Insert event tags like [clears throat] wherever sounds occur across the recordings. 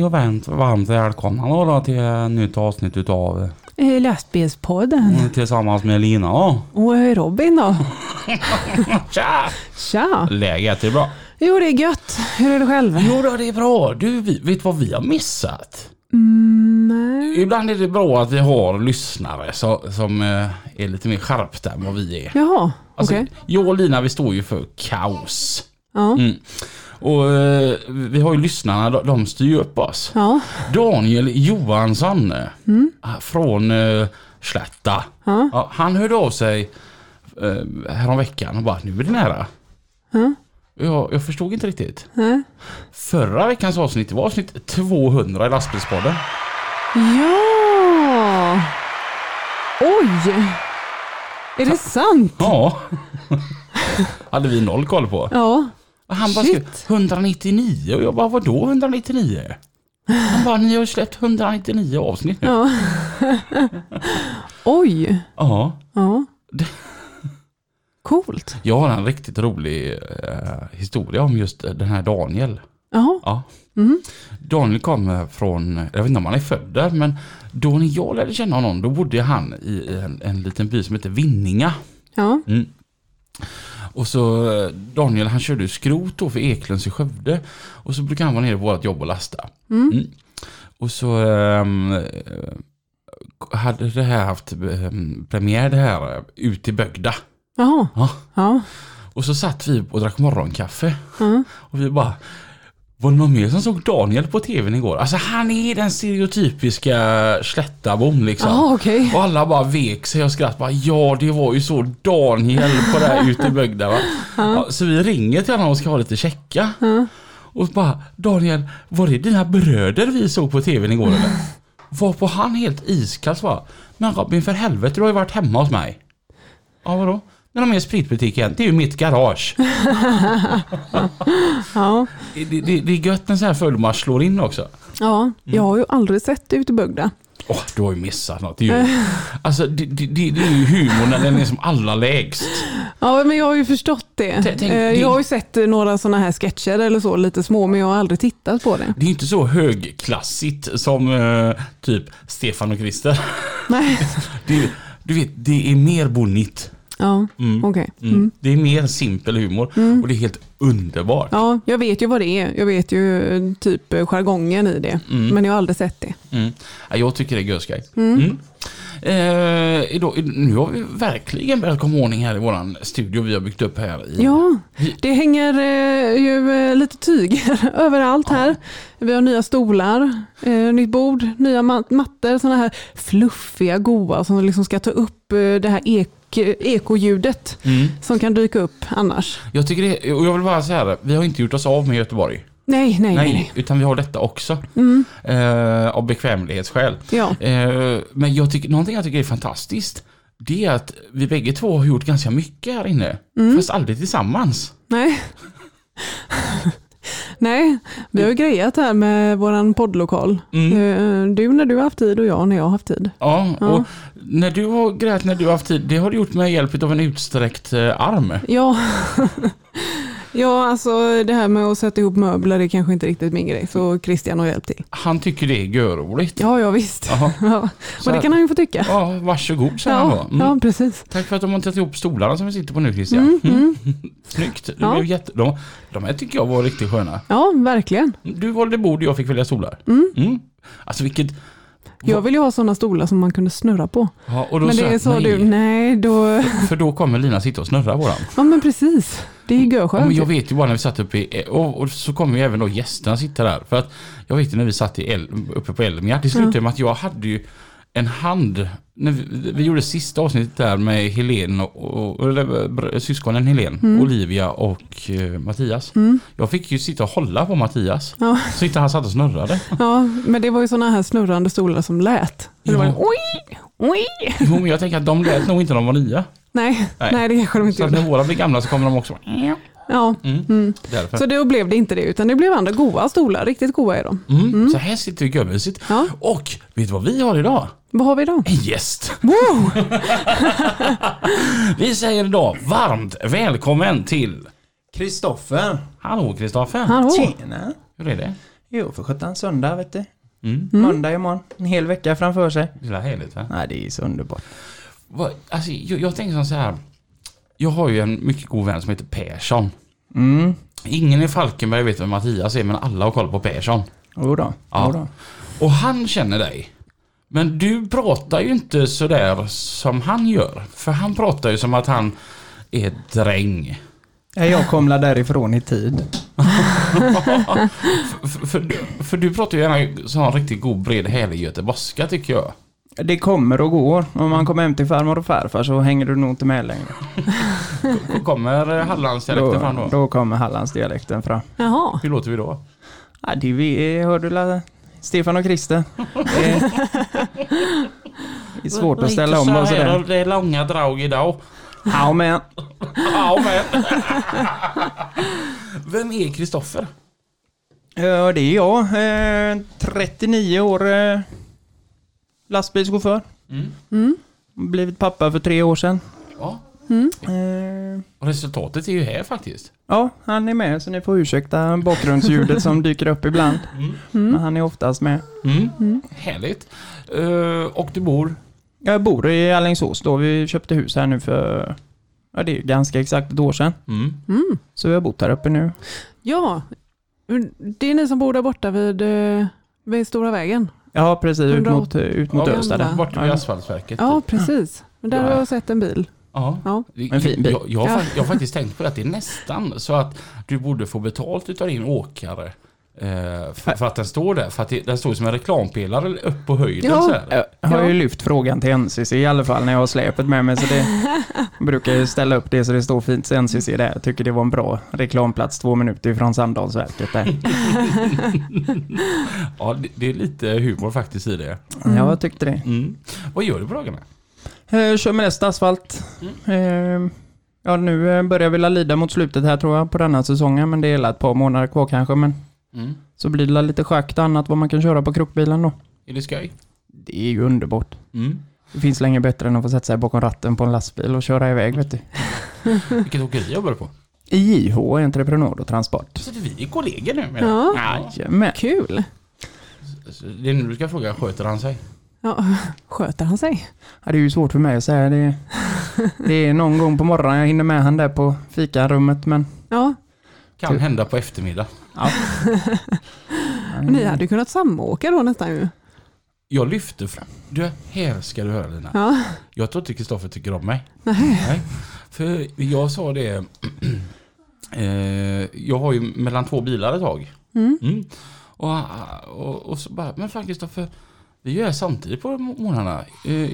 Hej och varmt, varmt välkomna då, då till ett nytt avsnitt utav eh, Lastbilspodden. Tillsammans med Lina. då. Och eh, Robin då? [laughs] Tja! Tja! Läget är bra. Jo, det är gött. Hur är det själv? Jo då, det är bra. Du, vi- vet vad vi har missat? Mm, nej. Ibland är det bra att vi har lyssnare så, som eh, är lite mer skärpta än vad vi är. Jaha, Alltså, okej. Jag och Lina vi står ju för kaos. Ja. Mm. Och eh, vi har ju lyssnarna, de, de styr ju upp oss. Ja. Daniel Johansson eh, från eh, Slätta. Ja. Ja, han hörde av sig eh, häromveckan och bara nu är det nära. Ja. Jag, jag förstod inte riktigt. Nej. Förra veckans avsnitt var avsnitt 200 i lastbilspodden. Ja! Oj! Är det sant? Ja. [laughs] Hade vi noll koll på. Ja. Och han bara skrev 199 och jag bara vadå 199? Han bara ni har släppt 199 avsnitt nu. Ja. [laughs] Oj! Ja. Ja. Coolt. Jag har en riktigt rolig eh, historia om just den här Daniel. Jaha. Ja. Mhm. Daniel kommer från, jag vet inte om han är född där, men då när jag lärde känna honom då bodde han i en, en liten by som heter Vinninga. Ja. Mm. Och så eh, Daniel han körde skrot då för Eklunds i Skövde. Och så brukar han vara nere på vårt jobb och lasta. Mm. Och så eh, hade det här haft ehm, premiär det här eh, ute i Bögda. Jaha. Ja. Ja. Och så satt vi och drack morgonkaffe. Ja. Och vi bara var det någon mer som såg Daniel på tvn igår? Alltså han är den stereotypiska slättabon liksom. Jaha, okej. Och alla bara vek sig och skrattade. Bara, ja, det var ju så Daniel på det här ute i Bögda va. Ja, så vi ringer till honom och ska ha lite checka. Ja. Och bara, Daniel, var det dina bröder vi såg på tvn igår eller? Varpå han helt iskall svarade, men Robin för helvete du har ju varit hemma hos mig. Ja vadå? Men de är spritbutiken, det är ju mitt garage. [laughs] Ja. Det, det, det är gött när så här fördomar slår in också. ja. Jag har ju aldrig sett det ute i Bögda. Åh, du har ju missat något. Det är ju, [laughs] alltså det, det, det, är ju humor när den är som allra lägst. Ja, men jag har ju förstått det. Tänk- Eh, det- Jag har ju sett eh, några sådana här sketcher eller så, lite små, men jag har aldrig tittat på det. Det är inte så högklassigt som eh, typ Stefan och Christer. Nej. [laughs] Du vet, det är mer bonnigt. Ja, Mm. okej. Mm. Mm. Det är mer simpel humor och det är helt underbart. Ja, jag vet ju vad det är. Jag vet ju eh, typ eh, jargongen i det. Mm. Men jag har aldrig sett det. Mm. Ja, jag tycker det är görskoj. Mm. Eh, idag, nu har vi verkligen börjat komma ordning här i våran studio vi har byggt upp här. I, Ja, det hänger eh, ju eh, lite tyg [laughs] överallt här. Vi har nya stolar, eh, nytt bord, nya mat- mattor, sådana här fluffiga, goa som liksom ska ta upp det här ek ekoljudet Mm. som kan dyka upp annars. Jag tycker det, och jag vill bara säga det, vi har inte gjort oss av med Göteborg. Nej, nej, nej. Nej, nej. utan vi har detta också. Mm, Eh, av bekvämlighetsskäl. ja. Eh, men jag tycker, någonting jag tycker är fantastiskt, det är att vi bägge två har gjort ganska mycket här inne. Mm. Fast aldrig tillsammans. Nej. [laughs] Nej, vi har ju grejat här med våran poddlokal. Mm. Eh, Du när du har haft tid och jag när jag har haft tid. Ja, Ja. och när du har grejat när du har haft tid, det har du gjort med hjälp av en utsträckt eh, arm. Ja. Ja, alltså det här med att sätta ihop möbler är kanske inte riktigt min grej. Så Christian har hjälpt till. Han tycker det är görroligt. Ja, ja visst. [laughs] Ja. Och det kan han ju få tycka. Ja, varsågod säger han Ja, då. Mm. ja precis. Tack för att de har tagit ihop stolarna som vi sitter på nu Christian. Mm, mm. [laughs] Snyggt. Det Ja. blev jätte... de, de här tycker jag var riktigt sköna. Ja, verkligen. Du valde bord och jag fick välja stolar. Mm. Mm. Alltså vilket... Jag vill ju ha sådana stolar som man kunde snurra på. Ja, Men det jag sa nej, du, nej då... För då kommer Lina sitta och snurra våran. Ja men precis. Det är ju Ja, görskönt. men jag vet ju bara när vi satt uppe i... Och, och så kommer ju även då gästerna sitta där. För att jag vet ju när vi satt i El, uppe på Elmia, det slutade med att jag hade ju en hand när vi, vi gjorde sista avsnittet där med Helen och, och eller, syskonen Helen, Mm. Olivia och eh, Mattias. Mm. Jag fick ju sitta och hålla på Mattias. Ja. Så inte han satt och snurrade. Ja, men det var ju sådana här snurrande stolar som lät. Det var Ja. ju, oj, oj. Jo, men jag tänker att de lät nog inte när de var nya. Nej, Nej. nej. det kanske de inte Så gjorde. när våra blir gamla så kommer de också... Ja, Mm, mm. Så då blev det inte det, utan det blev andra goa stolar. Riktigt goa är de. Mm, Så här sitter vi görmysigt. Ja, Och vet du vad vi har idag? Vad har vi då? En gäst. Wow! [laughs] Vi säger idag varmt välkommen till... Kristoffer. Hallå Kristoffer. Hallå! Tjena. Hur är det? Jo, för sjutton söndag vet du. Mm. Måndag imorgon. En hel vecka framför sig. Det är härligt va? Nej, det är så underbart. Vad- Alltså, jag, jag tänker så här. Jag har ju en mycket god vän som heter Persson. Mm. Ingen i Falkenberg vet vem Mattias är men alla har koll på Persson. Jo då. Ja. Jo då. Och han känner dig. Men du pratar ju inte sådär som han gör. För han pratar ju som att han är dräng. Ja, Jag komlar därifrån i tid. [laughs] för, för, du- för du pratar ju gärna sån riktigt god bred härlig göteborgska tycker jag. Det kommer och går. Om man kommer hem till farmor och farfar så hänger du nog inte med längre. Kommer Hallandsdialekten fram Då, då? kommer Hallandsdialekten fram. Jaha. Hur låter vi då? Ja, det vi hörde la Stefan och Christer. Det är, det är svårt att ställa om och sådär. Det är långa drag idag. Ja, men. Ja, men. Vem är Kristoffer? Ja, det är jag. Eh, 39 år. Eh, lastbilschaufför. Mm. Mm. Blivit pappa för tre år sedan. Ja. Mm. Eh, Och resultatet är ju här faktiskt. ja, han är med så ni får ursäkta bakgrundsljudet som dyker upp ibland. [laughs] Mm. Men Mm. han är oftast med. Mm. Mm. Härligt. Eh, och du bor? Jag bor i Alingsås då. Vi köpte hus här nu för, ja det är ganska exakt ett år sedan. Mm. Mm. Så vi har bott här uppe nu. Ja, det är ni som bor där borta vid, eh, vid Stora vägen. Ja, precis. Ut 180. mot, ut mot Ja, Östa där. Borta vid Ja. asfaltverket. Ja, typ. precis. Men där Ja. har jag sett en bil. Ja. Ja. En fin bil. Jag, jag, har jag har faktiskt tänkt på det att det är nästan så att du borde få betalt utav din åkare. Eh, för, för att den står där. För att det, den står som en reklampelare upp på höjden Ja. så här. Jag har ju lyft frågan till NCC i alla fall när jag har släpet med mig. Så det [laughs] brukar ju ställa upp det så det står fint till NCC där. Jag tycker det var en bra reklamplats två minuter ifrån Sandalsverket där. [laughs] Ja, det, det är lite humor faktiskt i det. Mm. Ja, jag tyckte det. Mm. Vad gör du på dagarna? Eh, kör mest asfalt. Eh, ja, nu eh, börjar vi lida mot slutet här tror jag på denna säsongen. Men det är ett par månader kvar kanske. Men Mm. så blir det lite schakt och annat vad man kan köra på krokbilen då. Är det skoj? Det är ju underbart. Mm. Det finns länge bättre än att få sätta sig bakom ratten på en lastbil och köra iväg vet du. [laughs] Vilket åkeri jobbar du på? I JH, Entreprenad och Transport. Så det vi är kollegor nu med Ja. Jajamän. Kul. Det är nu du ska fråga, sköter han sig? Ja, [laughs] sköter han sig? Ja, det är ju svårt för mig att säga. Det, det är någon gång på morgonen jag hinner med han där på fikarummet men... Ja, Kan Typ. hända på eftermiddag. [laughs] ni hade ju kunnat samåka då nästan ju. Jag lyfte fram... Du, här ska du höra Lina. Ja, Jag tror inte Kristoffer tycker om mig. nej. Nej. För jag sa det... [clears throat] eh, jag har ju mellan två bilar ett tag. Mm. Mm. Och, och, och så bara, men fan Kristoffer, vi gör samtidigt på morgnarna. Eh,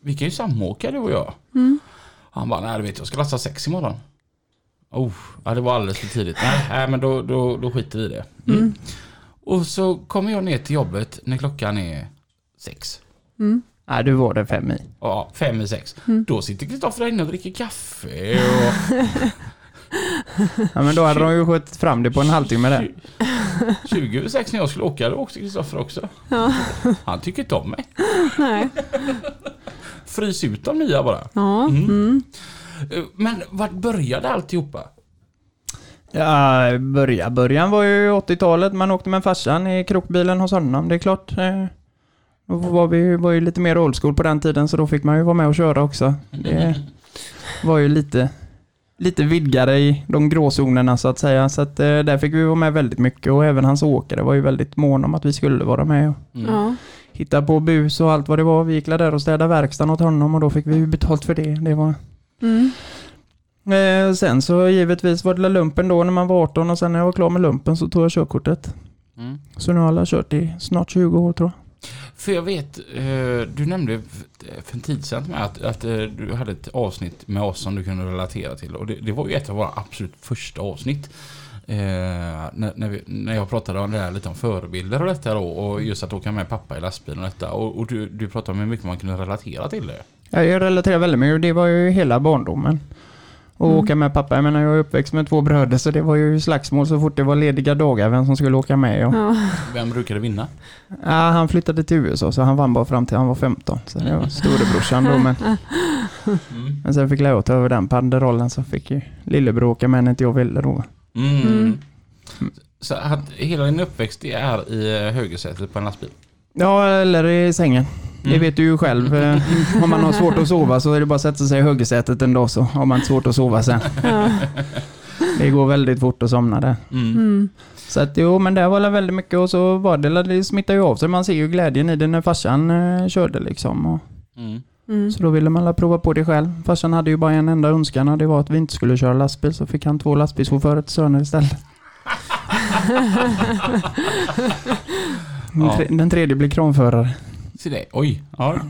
vi kan ju samåka du och jag. Mm. Han bara, nej du vet jag ska lasta sex imorgon. Oh, ja, det var alldeles för tidigt. Nej, nej men då, då, då skiter vi i det. Mm. Mm. Och så kommer jag ner till jobbet när klockan är sex. Mm. Nej, du var det fem i. Ja, fem i sex. Mm. Då sitter Kristoffer där inne och dricker kaffe och [laughs] Ja, men då hade de ju skjutit fram det på en halvtimme där. 20 över sex när jag skulle åka, då åkte Kristoffer också. Ja, Han tycker inte om mig. nej. Frys ut de nya bara. Ja, Mm. mm. Eh, Men vart började alltihopa? Ja, börja, början var ju 80-talet. Man åkte med farsan i krokbilen hos honom. Det är klart. Eh, då var vi var ju lite mer old school på den tiden så då fick man ju vara med och köra också. Det var ju lite, lite vidgare i de gråzonerna så att säga. Så att eh, där fick vi vara med väldigt mycket och även hans åkare var ju väldigt mån om att vi skulle vara med och Mm. ja. hitta på bus och allt vad det var. Vi gick där och städade verkstaden åt honom och då fick vi ju betalt för det. Det var Mm. Eh, sen så givetvis var det lumpen då när man var 18 och sen när jag var klar med lumpen så tog jag körkortet. Mm. Så nu har jag kört i snart 20 år tror För jag vet, eh, du nämnde för en tid sedan med att, att eh, du hade ett avsnitt med oss som du kunde relatera till. Och det, det var ju ett av våra absolut första avsnitt. Eh, när, när, vi, när jag pratade om det här, lite om förebilder och detta då. Och just att åka med pappa i lastbilen och detta. Och, och du, du pratade om hur mycket man kunde relatera till det. Ja, jag relaterar väldigt mycket. Det var ju hela barndomen. Och Mm. åka med pappa. Jag menar, jag är uppväxt med två bröder så det var ju slagsmål så fort det var lediga dagar vem som skulle åka med. Och, Ja. Vem brukade vinna? ja, han flyttade till USA så han vann bara fram till han var 15. Så det var storebrorsan då. Men, Mm. men sen fick jag ta över den paddelrollen så fick ju lillebror åka med när inte jag ville då. Mm. Mm. Så att hela din uppväxt är i eh, högersätet på en lastbil? Ja, eller i sängen. Det Mm. vet du ju själv. Eh, Om man har svårt att sova så är det bara att sätta sig i högersätet en dag så har man inte svårt att sova sen. Ja. Det går väldigt fort att somna där. Mm. Mm. Så att jo, men det var väl väldigt mycket och så var det, det smittar ju av sig. Man ser ju glädjen i det när farsan eh, körde liksom. Och, Mm. Mm. så då ville man prova på det själv. Farsan hade ju bara en enda önskan och det var att vi inte skulle köra lastbil. Så fick han två lastbilschaufförer till söner istället. [laughs] Den, tre, den tredje blir kranförare. Se det. Oj. Ja.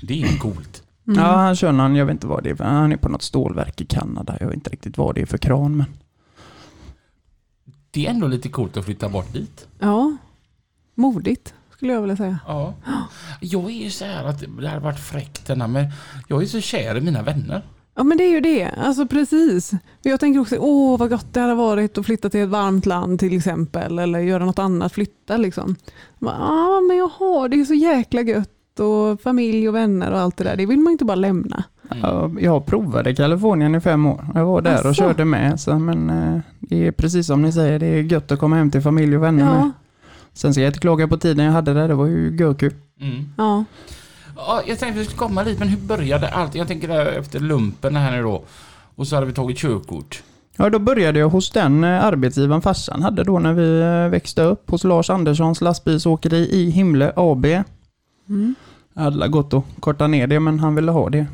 Det är coolt. Mm. Ja, han kör någon, jag vet inte vad det är. Han är på något stålverk i Kanada. Jag vet inte riktigt vad det är för kran. Men Det är ändå lite coolt att flytta bort dit. ja. Modigt skulle jag vilja säga. Ja. Jag är ju så här att det hade varit fräckt men jag är så kär i mina vänner. Ja men det är ju det, alltså precis. Jag tänker också, åh vad gott det hade varit att flytta till ett varmt land till exempel, eller göra något annat, flytta liksom. Ja men jag har det är så jäkla gött och familj och vänner och allt det där, det vill man inte bara lämna. Mm. Ja, Jag provade Kalifornien i fem år. Jag var där och Asså? körde med. Så, men eh, det är precis som ni säger, det är gött att komma hem till familj och vänner med. Ja, Sen ska jag inte klaga på tiden jag hade där, det var ju görkul. Mm. ja. Ja, jag tänkte vi skulle komma dit, men hur började allt? Jag tänker där efter lumpen här nu då. Och så hade vi tagit körkort. Ja, då började jag hos den eh, arbetsgivaren farsan hade då när vi eh, växte upp. Hos Lars Anderssons lastbilsåkeri i Himle AB. Mm. Hade gått och korta ner det, men han ville ha det.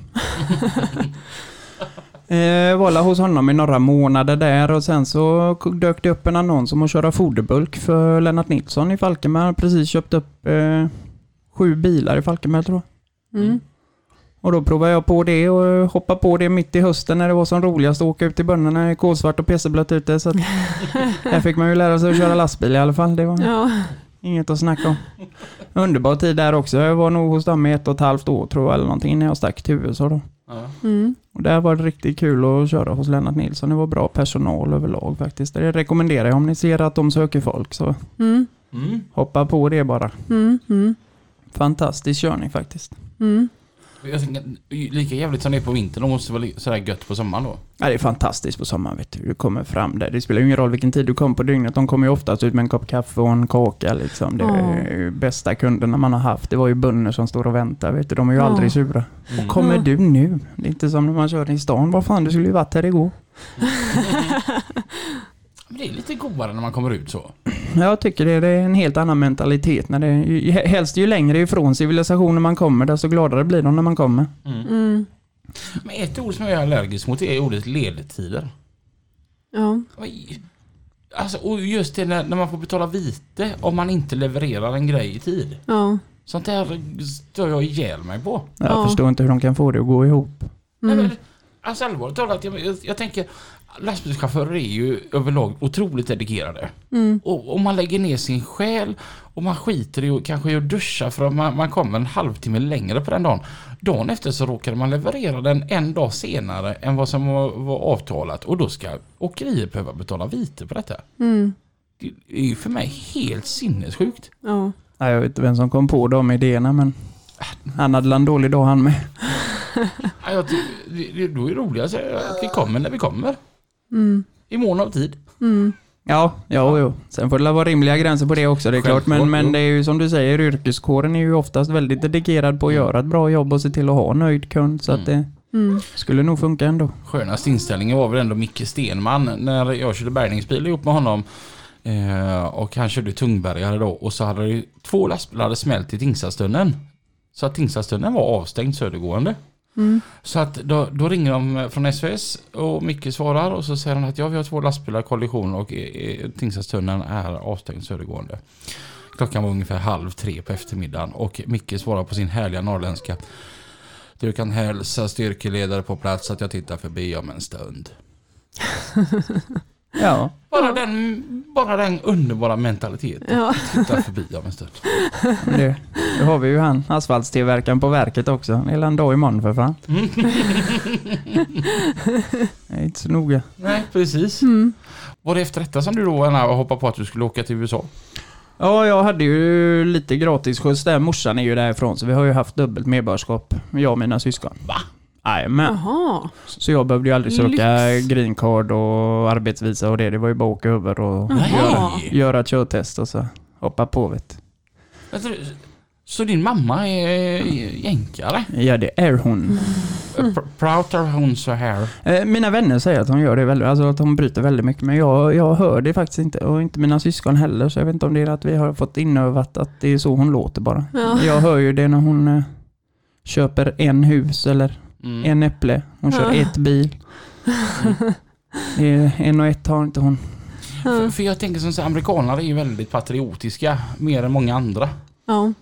[laughs] eh, var hos honom i några månader där och sen så dök det upp en annons om att köra foderbulk för Lennart Nilsson i Falkenberg. Han precis köpt upp eh, sju bilar i Falkenberg tror jag. Mm. Och då provade jag på det och hoppade på det mitt i hösten när det var som roligast att åka ut till bönderna i kolsvart och PC-blött ute. Så att [laughs] där fick man ju lära sig att köra lastbil i alla fall. Det var Ja. inget att snacka om. Underbar tid där också. Jag var nog hos dem i ett och ett halvt år tror jag eller någonting innan jag stack till USA då. Ja. Mm. Och där var det riktigt kul att köra hos Lennart Nilsson. Det var bra personal överlag faktiskt. Det rekommenderar jag om ni ser att de söker folk så Mm. Mm. hoppa på det bara. Mm. Fantastisk körning faktiskt. Mm. Lika jävligt som det är på vintern, då måste det vara sådär gött på sommaren då. Ja, det är fantastiskt på sommaren vet du. Du kommer fram där. Det spelar ju ingen roll vilken tid du kommer på dygnet. De kommer ju oftast ut med en kopp kaffe och en kaka liksom. Det är ju bästa kunderna man har haft. Det var ju bönder som står och väntar vet du. De är ju Ja. aldrig sura. Mm. Kommer Ja. du nu? Det är inte som när man kör i stan. Vad fan, du skulle ju varit här igår. [laughs] [laughs] Men det är lite godare när man kommer ut så. Jag tycker det. Det är en helt annan mentalitet. När det, ju- helst ju längre ifrån civilisationen man kommer, desto gladare blir de när man kommer. Mm. Mm. Men ett ord som jag är allergisk mot är ordet ledtider. Ja. Oj. Alltså, och just det när, när man får betala vite om man inte levererar en grej i tid. Ja. Sånt där stör jag ihjäl mig på. Jag Ja. förstår inte hur de kan få det att gå ihop. Nej, Mm. men, alltså allvarligt talat, jag, jag, jag tänker lastbilschaufförer är ju överlag otroligt dedikerade. Mm. Och om man lägger ner sin själ och man skiter i och kanske i att duscha för att man, man kommer en halvtimme längre på den dagen. Dagen efter så råkade man leverera den en dag senare än vad som var, var avtalat och då ska åkeriet behöva betala vite på detta. Mm. Det är ju för mig helt sinnessjukt. Ja. Ja, jag vet inte vem som kom på de idéerna men han hade en dålig dag han med. Ja, det, det, då är det roligast att vi kommer när vi kommer. Mm. I mån av tid. Mm. Ja, ja, jo. Sen får det vara rimliga gränser på det också, det är klart. Men, Självklart, men jo. det är ju som du säger, yrkeskåren är ju oftast väldigt dedikerad på att göra ett bra jobb och se till att ha nöjd kund. Så att det Mm. skulle nog funka ändå. Skönast inställningen var väl ändå Micke Stenman när jag körde bärgningsbil ihop med honom. Eh, och han körde tungbergare då och så hade det ju två lastbilar hade smält i Tingstadstunneln. Så att Tingstadstunneln var avstängd södergående. Mm. Så att då, då ringer de från SOS och Micke svarar och så säger han att ja vi har två lastbilar kollision och Tingstadstunneln är avstängd södergående. Klockan var ungefär halv tre på eftermiddagen och Micke svarade på sin härliga norrländska. Du kan hälsa styrkeledare på plats att jag tittar förbi om en stund. [laughs] Ja. Bara, den, bara den underbara mentaliteten. Ja. Tittar förbi om en stund. Det, då har vi ju han, asfaltstillverkaren på verket också. Hela en dag imorgon för fan. Det är inte så noga. Nej, precis. Mm. Var det efter detta som du då hoppade på att du skulle åka till USA? Ja, jag hade ju lite gratis skjuts där. Morsan är ju därifrån, så vi har ju haft dubbelt medborgarskap. Jag och mina syskon. Va? Jajamän. Jaha. Så jag behövde ju aldrig söka Lyx. green card och arbetsvisa och det. Det var ju bara att åka över och göra, göra ett körtest och så hoppa på vet Så din mamma är jänkare? Ja, det är hon. Mm. Pratar hon så här? Eh, Mina vänner säger att hon gör det väldigt, alltså att hon bryter väldigt mycket. Men jag, jag hör det faktiskt inte. Och inte mina syskon heller. Så jag vet inte om det är att vi har fått inövat att det är så hon låter bara. Ja. Jag hör ju det när hon eh, köper en hus eller Mm. en äpple. Hon kör Ja. ett bil. [laughs] Är en och ett har inte hon. För, för jag tänker som så här, amerikanare är ju väldigt patriotiska, mer än många andra. Ja.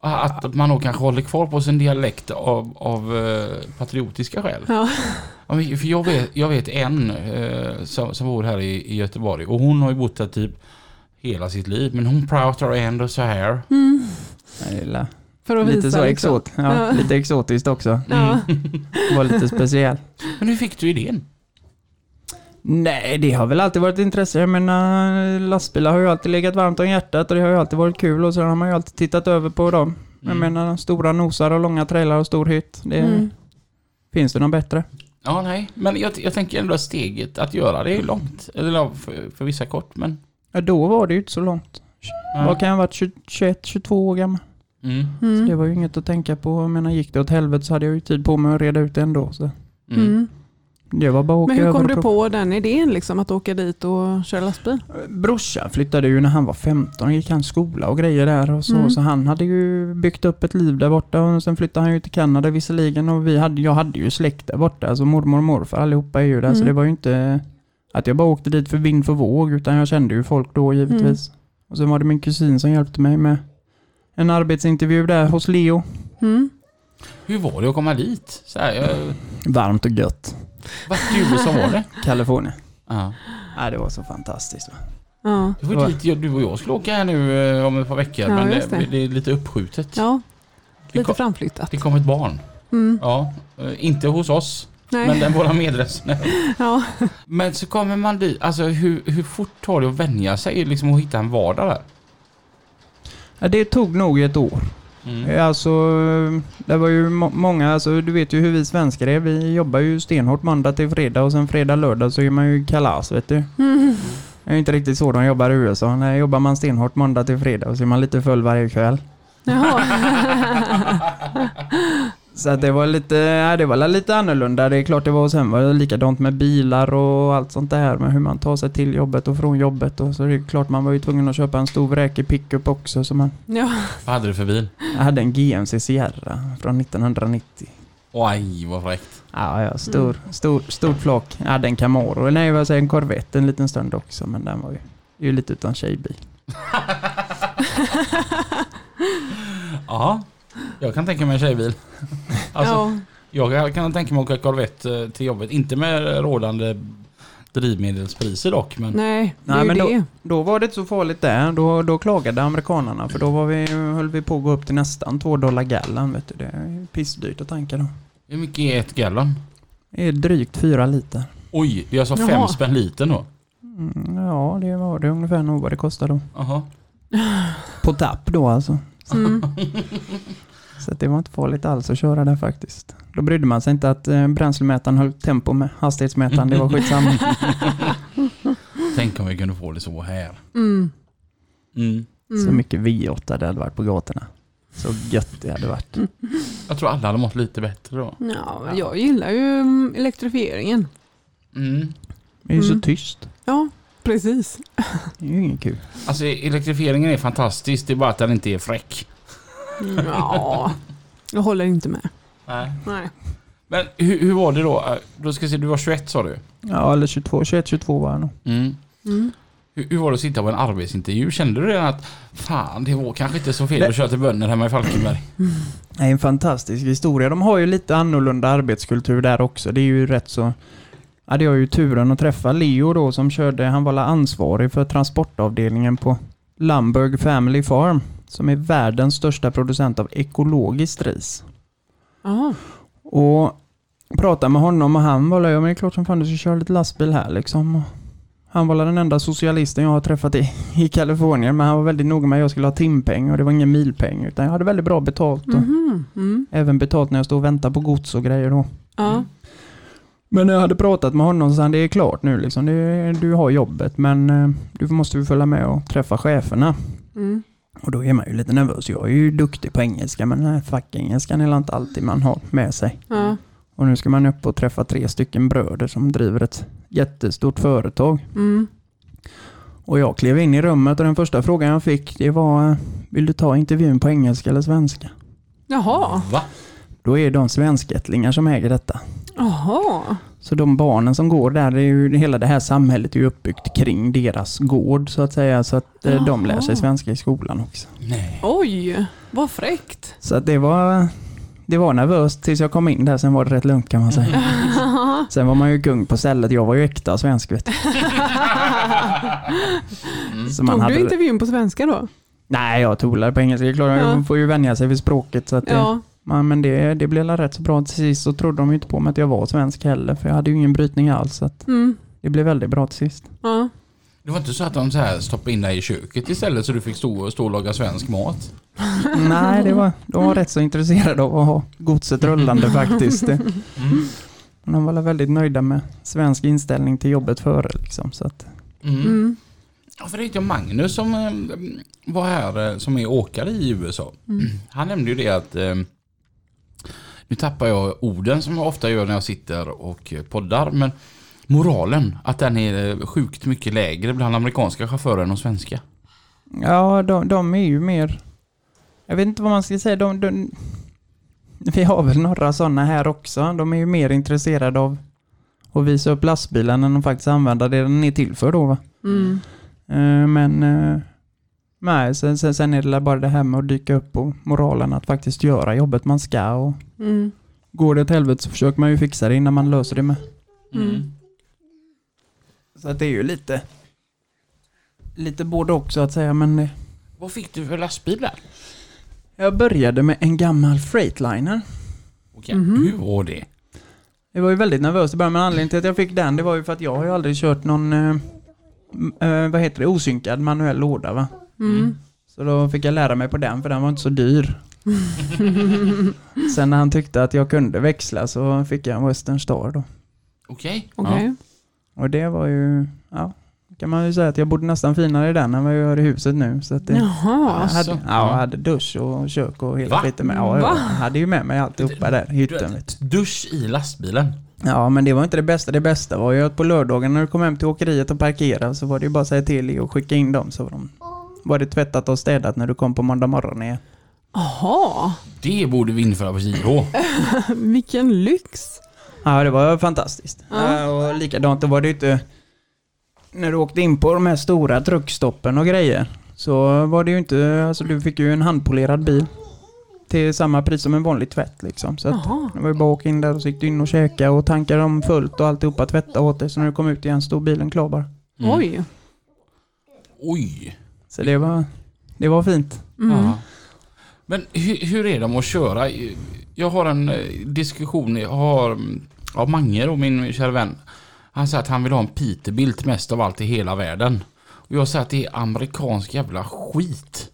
Att man nog kanske håller kvar på sin dialekt av, av eh, patriotiska skäl. Ja. Ja, För jag vet, jag vet en eh, som, som bor här i, i Göteborg och hon har ju bott här typ hela sitt liv. Men hon pratar ändå så här. Mm. För att Lite visa så liksom. exot, ja, Ja. lite exotiskt också. Ja. Var lite speciell. Men hur fick du idén? Nej, det har väl alltid varit intresse. Jag menar, lastbilar har ju alltid legat varmt om hjärtat och det har ju alltid varit kul och sen har man ju alltid tittat över på dem. Jag Mm. menar, stora nosar och långa trailrar och stor hytt. Det, Mm. Finns det något bättre? Ja, nej. Men jag, jag tänker ändå att steget att göra det är långt. Eller för, för vissa kort, men... Ja, då var det ju inte så långt. Ja. Vad kan jag ha varit? 20 21, 22 år gammal? Mm. Mm. Det var ju inget att tänka på. Jag menar, gick det åt helvete så hade jag ju tid på mig att reda ut det ändå. Så Mm. Mm. det var bara att åka Men hur kom du på den idén liksom att åka dit och köra lastbil? Brorsan flyttade ju när han var 15, gick han skola och grejer där och så. Mm. Så han hade ju byggt upp ett liv där borta och sen flyttade han ju till Kanada visserligen och vi hade, jag hade ju släkt där borta. Alltså mormor och morfar allihopa är ju där. Så Mm. det var ju inte att jag bara åkte dit för vind för våg utan jag kände ju folk då givetvis. Mm. Och sen var det min kusin som hjälpte mig med en arbetsintervju där hos Leo. Mm. Hur var det att komma dit? Så här, jag, Varmt och gött. vart i USA var det? Kalifornien. Ja. Ja, det var så fantastiskt. Va? Ja. Det var dit jag, du och jag skulle åka här nu eh, om ett par veckor. Ja, men det, det. det är lite uppskjutet. ja, det, lite kom, framflyttat. det kom ett barn. Mm. Ja, eh, inte hos oss. Nej. Men den våra medresenärer. [laughs] Ja. Men så kommer man dit. Alltså hur, hur fort tar det att vänja sig liksom och hitta en vardag där? Ja, det tog nog ett år. Mm. Alltså, det var ju må- många, alltså du vet ju hur vi svenskar är. Vi jobbar ju stenhårt måndag till fredag och sen fredag, lördag så är man ju kalas vet du. Mm. Det är inte riktigt så de jobbar i USA. När jobbar man stenhårt måndag till fredag och så är man lite full varje kväll. Jaha. [laughs] [laughs] Så att det var lite, ja, det var lite annorlunda. Det är klart det var och sen var det likadant med bilar och allt sånt där med hur man tar sig till jobbet och från jobbet och så det är klart man var ju tvungen att köpa en stor vräkig pickup också så man, ja. Vad hade du för bil? jag hade en GMC Sierra från 1990. Oj, vad fräckt. Ja, ja, stor, stor, stort flak. Jag hade en Camaro, nej, vad säger en Corvette en liten stund också, men den var ju, ju lite utan tjejbil. [laughs] [laughs] Ja, jag kan tänka mig en tjejbil. Alltså, ja. Jag kan tänka mig att åka Corvette eh, till jobbet. Inte med rådande drivmedelspriser dock. Men Nej, det Nej, är men då- det. Då var det inte så farligt där. Då, då klagade amerikanerna, för då var vi, höll vi på att gå upp till nästan två dollar gallan. Vet du. Det är pissdyrt att tanka då. hur mycket är ett gallon? Det är drygt fyra liter. Oj, det är alltså Jaha. fem spänn liten då? Mm, ja, det var det ungefär nog vad det kostade då. Jaha. På tapp då alltså. Mm. [laughs] Att det var inte farligt alls att köra där faktiskt. Då brydde man sig inte att eh, bränslemätaren höll tempo med hastighetsmätaren. Det var skitsamma. [laughs] Tänk om vi kunde få det så här. Mm. Mm. Mm. Så mycket V8 det hade varit på gatorna. Så gött det hade varit. Jag tror alla hade mått lite bättre då. Ja, jag gillar ju mm, elektrifieringen. Mm. Det är ju så Mm. tyst. Ja, precis. Det är ju inget kul. Alltså elektrifieringen är fantastisk. Det är bara att den inte är fräck. Ja, jag håller inte med. Nej. Nej. Men hur, hur var det då? Eh, Då ska jag se, du var 21 sa du? Ja, eller 22, 21, 22 var jag nog. Mm. Mm. Hur, hur var det att sitta på en arbetsintervju? Kände du redan att fan, det var kanske inte så fel att köra till bönder hemma i Falkenberg? Det är en fantastisk historia. De har ju lite annorlunda arbetskultur där också. Det är ju rätt så... Ja, det har ju turen att träffa Leo då som körde, han var ansvarig för transportavdelningen på Lumberg Family Farm som är världens största producent av ekologiskt ris. Ja. Och pratade med honom och han var ja men det är klart som fan du ska köra lite lastbil här liksom. Han var den enda socialisten jag har träffat i, i Kalifornien men han var väldigt noga med att jag skulle ha timpeng och det var ingen milpeng utan jag hade väldigt bra betalt. Och Mhm. Mm. Även betalt när jag stod och väntade på gods och grejer då. Ja. Men när jag hade pratat med honom så sa han det är klart nu liksom. Det, du har jobbet men eh, du måste ju följa med och träffa cheferna. Mm. Och då är man ju lite nervös. Jag är ju duktig på engelska men den här fackengelskan är inte alltid man har med sig. Ja. Och nu ska man upp och träffa tre stycken bröder som driver ett jättestort företag. Mm. Och jag klev in i rummet och den första frågan jag fick det var Vill du ta intervjun på engelska eller svenska? Jaha. Va? Då är de svenskättlingar som äger detta. Jaha. Så de barnen som går där, det är ju, hela det här samhället är ju uppbyggt kring deras gård så att säga. Så att eh, de lär sig svenska i skolan också. Nej. Oj, vad fräckt. Så att det var, det var nervöst tills jag kom in där, sen var det rätt lugnt kan man säga. [laughs] Sen var man ju kung på stället, jag var ju äkta svensk vet du. Så man Tog hade, du intervjun på svenska då? Nej, jag tolade på engelska. Ja. man får ju vänja sig vid språket. Så att det, Ja. Men det, det blev rätt så bra. Till sist så trodde de ju inte på mig att jag var svensk heller, för jag hade ju ingen brytning alls. Så att Mm. det blev väldigt bra till sist. Ja. Det var inte så att de så här stoppade in dig i köket istället så du fick stå, stå och laga svensk mat? [laughs] Nej, det var, de var rätt så intresserade av att ha godset rullande [laughs] faktiskt. Mm. De var väldigt nöjda med svensk inställning till jobbet före. Liksom, så att, Mm. Mm. Ja, för det är Magnus som eh, var här eh, som är åkare i USA. Mm. Han nämnde ju det att eh, nu tappar jag orden som jag ofta gör när jag sitter och poddar. Men moralen, att den är sjukt mycket lägre bland amerikanska chaufförer än de svenska. ja, de, de är ju mer... Jag vet inte vad man ska säga. De, de, vi har väl några sådana här också. De är ju mer intresserade av att visa upp lastbilen än att faktiskt använda det den är till för då. Va? Mm. Eh, Men eh, nej, sen, sen, sen är det bara det här med att dyka upp och moralen att faktiskt göra jobbet man ska. Och Mm. går det åt helvete så försöker man ju fixa det innan man löser det med. Mm. Så att det är ju lite lite både också att säga men det, Vad fick du för lastbil där? jag började med en gammal Freightliner. Okej, Mhm. hur var det? Jag var ju väldigt nervös i början men anledningen till att jag fick den det var ju för att jag har ju aldrig kört någon eh, eh, vad heter det, osynkad manuell låda va. Mm. Så då fick jag lära mig på den för den var inte så dyr. [laughs] Sen när han tyckte att jag kunde växla så fick jag en Western Star då. Okej. Okej. Och det var ju, ja, kan man ju säga att jag bodde nästan finare i den än vad jag gör i huset nu. Så att det, jag Jaha. hade, Alltså, ja, jag ja. hade dusch och kök och hela skiten med. Ja, jag Va? hade ju med mig alltihopa där i hytten. Dusch i lastbilen. Ja, men det var inte det bästa. Det bästa var ju att på lördagen när du kom hem till åkeriet och parkerade så var det ju bara att säga till och skicka in dem så var, de, var det tvättat och städat när du kom på måndag morgon igen. Jaha. Det borde vi införa på JH. [laughs] Vilken lyx. Ja, det var fantastiskt. Ja. Och likadant, då var det inte... När du åkte in på de här stora truckstoppen och grejer så var det ju inte... Alltså du fick ju en handpolerad bil till samma pris som en vanlig tvätt liksom. Så att Jaha. det var ju bara att åka in där och så gick du in och käka och tankade dem fullt och alltihopa tvätta åt dig. Så när du kom ut igen stod bilen klar bara. Mm. Oj. Oj. Så det var... Det var fint. Mm. Ja. Men hur, hur är de att köra? Jag har en eh, diskussion, jag har mm, ja, Mange då, min kära vän. Han säger att han vill ha en Peterbilt mest av allt i hela världen. Och jag säger att det är amerikansk jävla skit.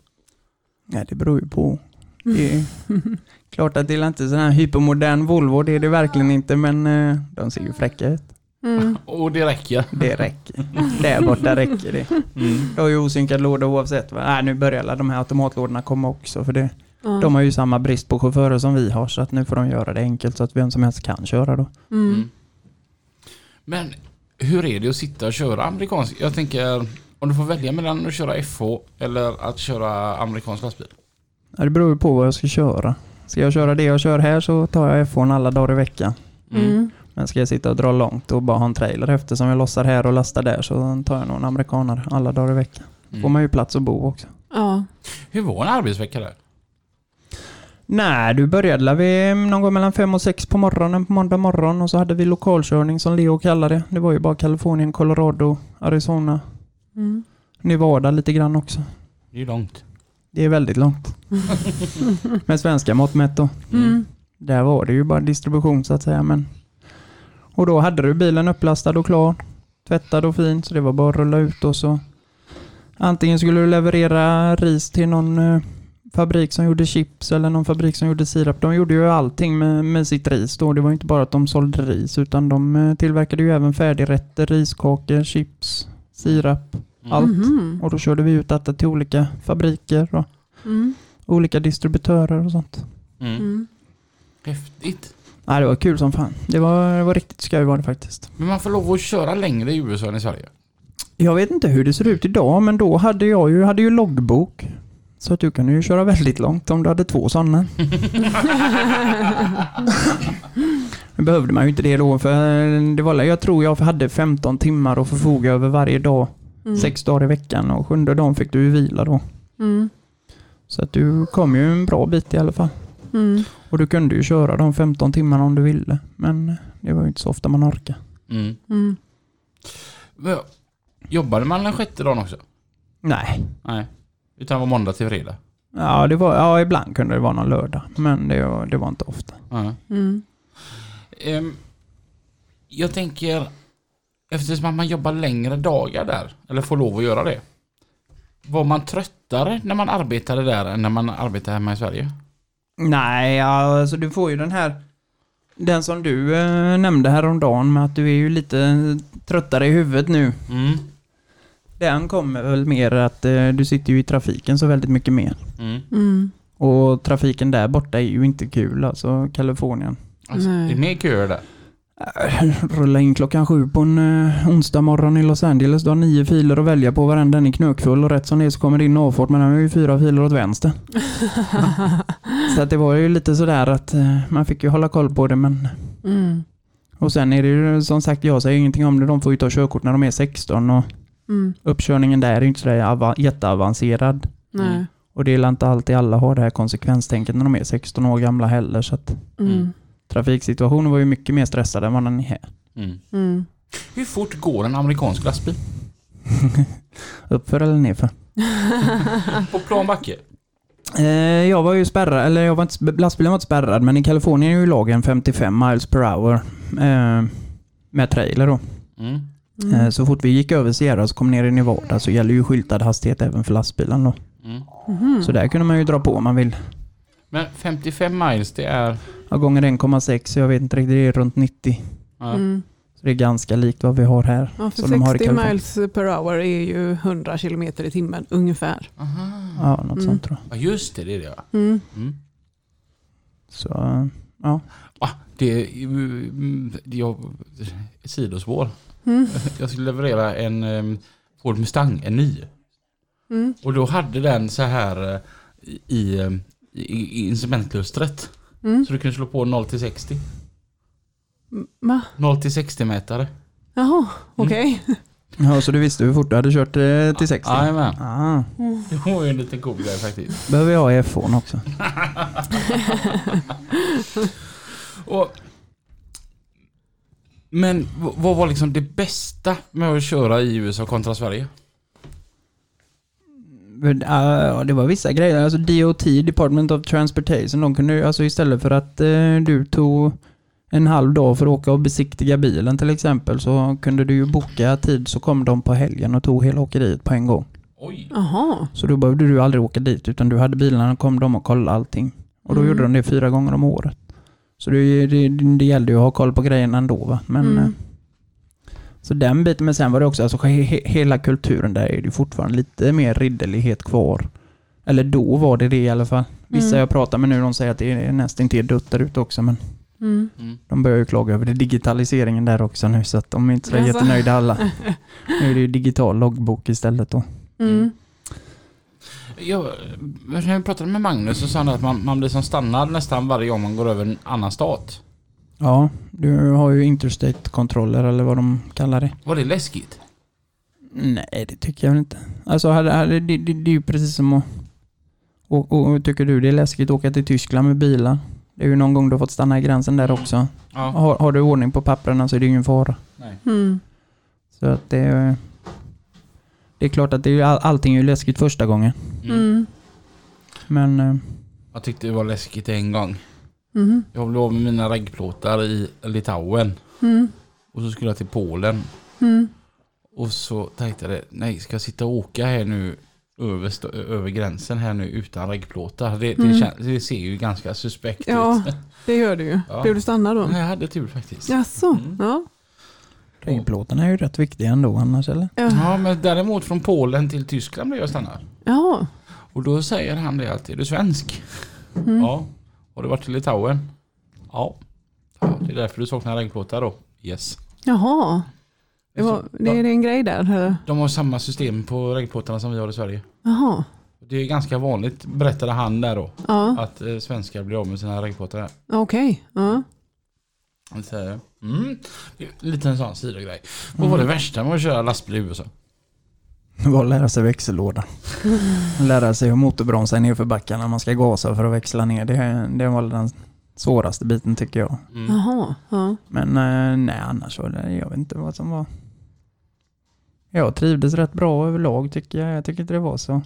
Ja, det beror ju på. Det är [laughs] klart att det är inte sån här hypermodern Volvo, det är det verkligen inte, men eh, de ser ju fräcka ut. Mm. [laughs] Och det räcker. Det räcker. Där borta räcker det. Mm. Jag har ju osynkad låda oavsett. Va? Nej, nu börjar alla de här automatlådorna komma också, för det, Ja. de har ju samma brist på chaufförer som vi har, så att nu får de göra det enkelt så att vem som helst kan köra då. Mm. Mm. Men hur är det att sitta och köra amerikansk? Jag tänker, om du får välja mellan att köra FH eller att köra amerikansk lastbil. Ja, det beror ju på vad jag ska köra. Ska jag köra det jag kör här så tar jag F1 alla dagar i veckan. Mm. Men ska jag sitta och dra långt och bara ha en trailer efter som jag lossar här och lastar där så tar jag nog en amerikanare alla dagar i veckan. Mm. Får man ju plats att bo också. Ja. Hur var en arbetsvecka där? Nej, du började där vi någon gång mellan fem och sex på morgonen på måndag morgon och så hade vi lokalkörning som Leo kallar det. Det var ju bara Kalifornien, Colorado, Arizona, Mm. Nevada lite grann också. Det är ju långt. Det är väldigt långt. [laughs] Med svenska mått mätt då. Mm. Där var det ju bara distribution så att säga. Men... Och då hade du bilen upplastad och klar. Tvättad och fin. Så det var bara att rulla ut och så. Antingen skulle du leverera ris till någon eh, fabrik som gjorde chips eller någon fabrik som gjorde sirap. De gjorde ju allting med, med sitt ris då. Det var inte bara att de sålde ris utan de eh, tillverkade ju även färdigrätter, riskakor, chips, sirap, Mm. allt. Mhm. Och då körde vi ut detta till olika fabriker och Mm. olika distributörer och sånt. Mm. Mm. Häftigt. Nej, det var kul som fan. Det var, det var riktigt skoj var det faktiskt. Men man får lov att köra längre i USA än i Sverige. Jag vet inte hur det ser ut idag, men då hade jag ju, hade ju loggbok. Så att du kan ju köra väldigt långt om du hade två sådana. [laughs] Nu behövde man ju inte det då, för det var, jag tror jag hade 15 timmar att förfoga över varje dag. Mm. Sex dagar i veckan och sjunde dagen fick du ju vila då. Mm. Så att du kom ju en bra bit i alla fall. Mm. Och du kunde ju köra de 15 timmarna om du ville. Men det var ju inte så ofta man orkade. Mm. Mm. Jobbade man den sjätte dagen också? Nej. Nej. Utan var måndag till fredag? Ja, det var, ja, ibland kunde det vara någon lördag. Men det, var- det var inte ofta. Mm. Ehm, jag tänker, eftersom man jobbar längre dagar där, eller får lov att göra det. Var man tröttare när man arbetade där än när man arbetade hemma i Sverige? Nej, alltså du får ju den här... Den som du eh, nämnde häromdagen med att du är ju lite tröttare i huvudet nu. Mm. Den kommer väl mer att eh, du sitter ju i trafiken så väldigt mycket mer. Mm. Mm. Och trafiken där borta är ju inte kul, alltså Kalifornien. Alltså, det är mer köer där. Rulla in klockan sju på en uh, onsdag morgon i Los Angeles. Du har nio filer att välja på, varenda en är knökfull och rätt som det är så kommer det in avfart men den har ju fyra filer åt vänster. [laughs] så att det var ju lite sådär att eh, man fick ju hålla koll på det men Mm. och sen är det ju som sagt, jag säger ingenting om det. De får ju ta körkort när de är 16 och Mm. uppkörningen där är ju inte sådär ava- jätteavancerad. Nej. Och det är inte alltid alla har det här konsekvenstänket när de är 16 år gamla heller så att Mm. Trafiksituationen var ju mycket mer stressad än vad den är här. Mm. Mm. Hur fort går en amerikansk lastbil? [laughs] Uppför eller nerför? [laughs] På plan backe? Eh, jag var ju spärrad, eller jag var inte, lastbilen var inte spärrad, men i Kalifornien är ju lagen 55 miles per hour. Eh, med trailer då. Mm. Mm. Eh, så fort vi gick över Sierra och kom ner i Nevada så gäller ju skyltad hastighet även för lastbilen då. Mm. Mhm. Så där kunde man ju dra på om man vill. Men 55 miles, det är... Ja, gånger 1,6, så jag vet inte riktigt, det är runt 90. Ja. Mm. Så det är ganska likt vad vi har här. Ja, för som de har i 60 Kalifornien. miles per hour är ju 100 kilometer i timmen ungefär. Aha. Ja, något Mm. sånt tror jag. Ja, just det, det är det ja. Mm. Mm. Så, ja. Ah, det är ju... mm, ett sidospår. Mm. [laughs] Jag skulle leverera en Ford Mustang, en ny. Mm. Och då hade den så här eh, i, i, i instrumentlustret. Mm. Så du kunde slå på 0 till 60. Va? 0 till 60 mätare. Jaha, okej. ja, så du visste hur fort du hade kört eh, till 60? Jajamän. Ah, Det var ju en liten cool grej faktiskt. behöver jag ha i F1 också. [laughs] Och, men vad var liksom det bästa med att köra i USA kontra Sverige? Men, ja, det var vissa grejer. Alltså DOT, Department of Transportation, de kunde alltså istället för att eh, du tog en halv dag för att åka och besiktiga bilen till exempel så kunde du ju boka tid så kom de på helgen och tog hela åkeriet på en gång. Oj. Jaha. Så då behövde du aldrig åka dit utan du hade bilarna och kom de och kollade allting. Och då Mm. gjorde de det fyra gånger om året. Så det, det, det gällde ju att ha koll på grejerna ändå va. Men, Mm. Så den biten, men sen var det också, alltså he, he, hela kulturen där är det ju fortfarande lite mer ridderlighet kvar. Eller då var det det i alla fall. Vissa Mm. jag pratar med nu de säger att det är nästan till dött där ute också men Mm. Mm. de börjar ju klaga över det digitaliseringen där också nu så att de är inte så Jaså? jättenöjda alla. [laughs] Nu är det ju digital loggbok istället då. Mm. Jag, när jag pratade med Magnus så sa han att man, man blir som stannad nästan varje gång man går över en annan stat. Ja, du har ju interstate-kontroller eller vad de kallar det. Var det läskigt? Nej, det tycker jag väl inte. Alltså, hade, det, det, det är ju precis som att... Och, och, tycker du det är läskigt att åka till Tyskland med bilar? Det är ju någon gång du har fått stanna i gränsen där också. Ja. Har, har du ordning på papperna så är det ju ingen fara. Nej. Mm. Så att det... är- Det är klart att det är, ju all, allting är ju läskigt första gången. Mm. Mm. Men... eh, Jag tyckte det var läskigt en gång. Mm. Jag blev av med mina reggplåtar i Litauen. Mm. Och så skulle jag till Polen. Mm. Och så tänkte jag, nej ska jag sitta och åka här nu över, över gränsen här nu utan reggplåtar? Det, det, Mm. kän- det ser ju ganska suspekt Ja. ut. [laughs] Det gör du ju. Ja. Blev du stanna då? Nej, jag hade tur faktiskt. Jaså? Mm. Ja. Regnplåtarna är ju rätt viktiga ändå annars eller? Ja. Ja, men däremot från Polen till Tyskland blev jag stannad. Ja. Och då säger han det alltid, är du svensk? Mm. Ja. Har du varit i Litauen? Ja. ja. Det är därför du saknar regnplåtar då? Yes. Jaha. Det, var, det är en grej där? Eller? De har samma system på regnplåtarna som vi har i Sverige. Jaha. Det är ganska vanligt, berättade han där då, Ja. att eh, svenskar blir av med sina regnplåtar här. Okej. Ja. Han säger, mm, lite en sån sidogrej. Vad var det värsta med att köra lastbil i USA? Det var att lära sig växellådan. [laughs] lära sig hur motorbromsa är nerför backarna när man ska gasa för att växla ner. Det, det var den svåraste biten tycker jag. Mm. Ja. Men eh, nej, annars var det, jag vet inte vad som var. Jag trivdes rätt bra överlag tycker jag. Jag tycker inte det var så.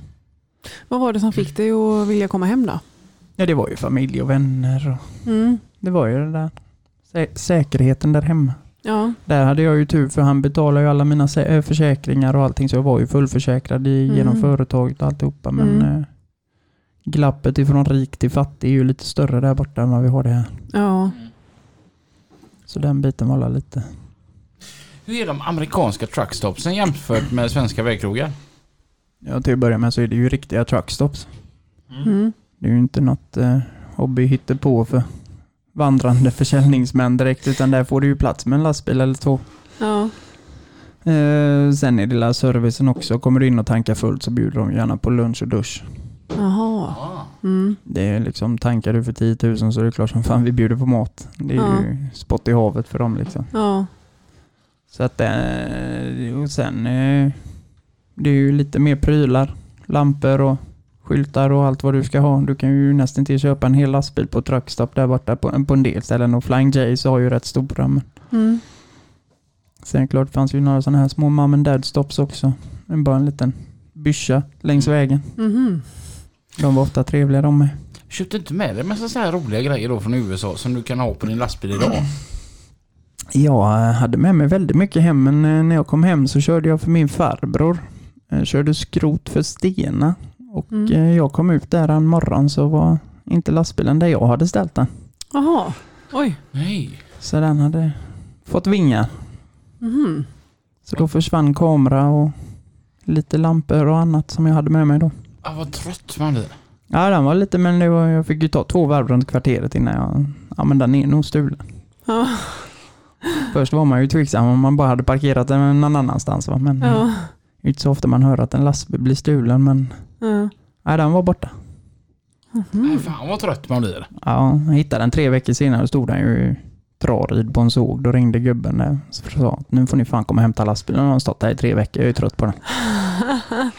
Vad var det som fick dig att vilja komma hem då? Ja, det var ju familj och vänner och Mm. det var ju det där. Sä- säkerheten där hemma. Ja. Där hade jag ju tur för han betalade ju alla mina eh, försäkringar och allting så jag var ju fullförsäkrad i, Mm. genom företaget och alltihopa. Men Mm. eh, glappet ifrån rik till fattig är ju lite större där borta än vad vi har det här. Ja. Så den biten var alla lite... Hur är de amerikanska truckstopsen jämfört med svenska vägkrogar? Ja, till att börja med så är det ju riktiga truckstops. Mm. Det är ju inte något eh, hobby på för vandrande försäljningsmän direkt utan där får du ju plats med en lastbil eller två. Ja. Eh, sen är det la servicen också. Kommer du in och tankar fullt så bjuder de gärna på lunch och dusch. Jaha. Ja. Mm. Det är liksom, tankar du för 10 000 så är det klart som fan vi bjuder på mat. Det är Ja. ju spott i havet för dem liksom. Ja. Så att eh, och sen eh, det är ju lite mer prylar. Lampor och skyltar och allt vad du ska ha. Du kan ju nästan till köpa en hel lastbil på truckstop där borta på, på en del ställen och Flying Jays har ju rätt stora. Men Mm. sen klart fanns ju några sådana här små mom and dad stops också. En bara en liten byscha längs vägen. Mhm. De var ofta trevliga de med. Köpte inte med dig en massa så här roliga grejer då från USA som du kan ha på din lastbil idag? Jag eh, hade med mig väldigt mycket hem, men eh, när jag kom hem så körde jag för min farbror. Jag körde skrot för Stena och Mm. eh, jag kom ut där en morgon så var inte lastbilen där jag hade ställt den. Jaha. Oj. Nej. Så den hade fått vingar. Mhm. Så då försvann kamera och lite lampor och annat som jag hade med mig då. Ah, vad trött man blir. Ja, den var lite, men det var, jag fick ju ta två varv runt kvarteret innan jag... Ja, men den är nog stulen. Ja. Först var man ju tveksam om man bara hade parkerat den någon annanstans. Va? Men Ja. Det är inte så ofta man hör att en lastbil blir stulen, men Ja. nej, den var borta. Nej, fan vad trött man blir. Ja, jag hittade den tre veckor senare och stod den ju Traryd på en såg. Då ringde gubben där och sa nu får ni fan komma och hämta lastbilen. Den har stått där i tre veckor. Jag är trött på den. [laughs]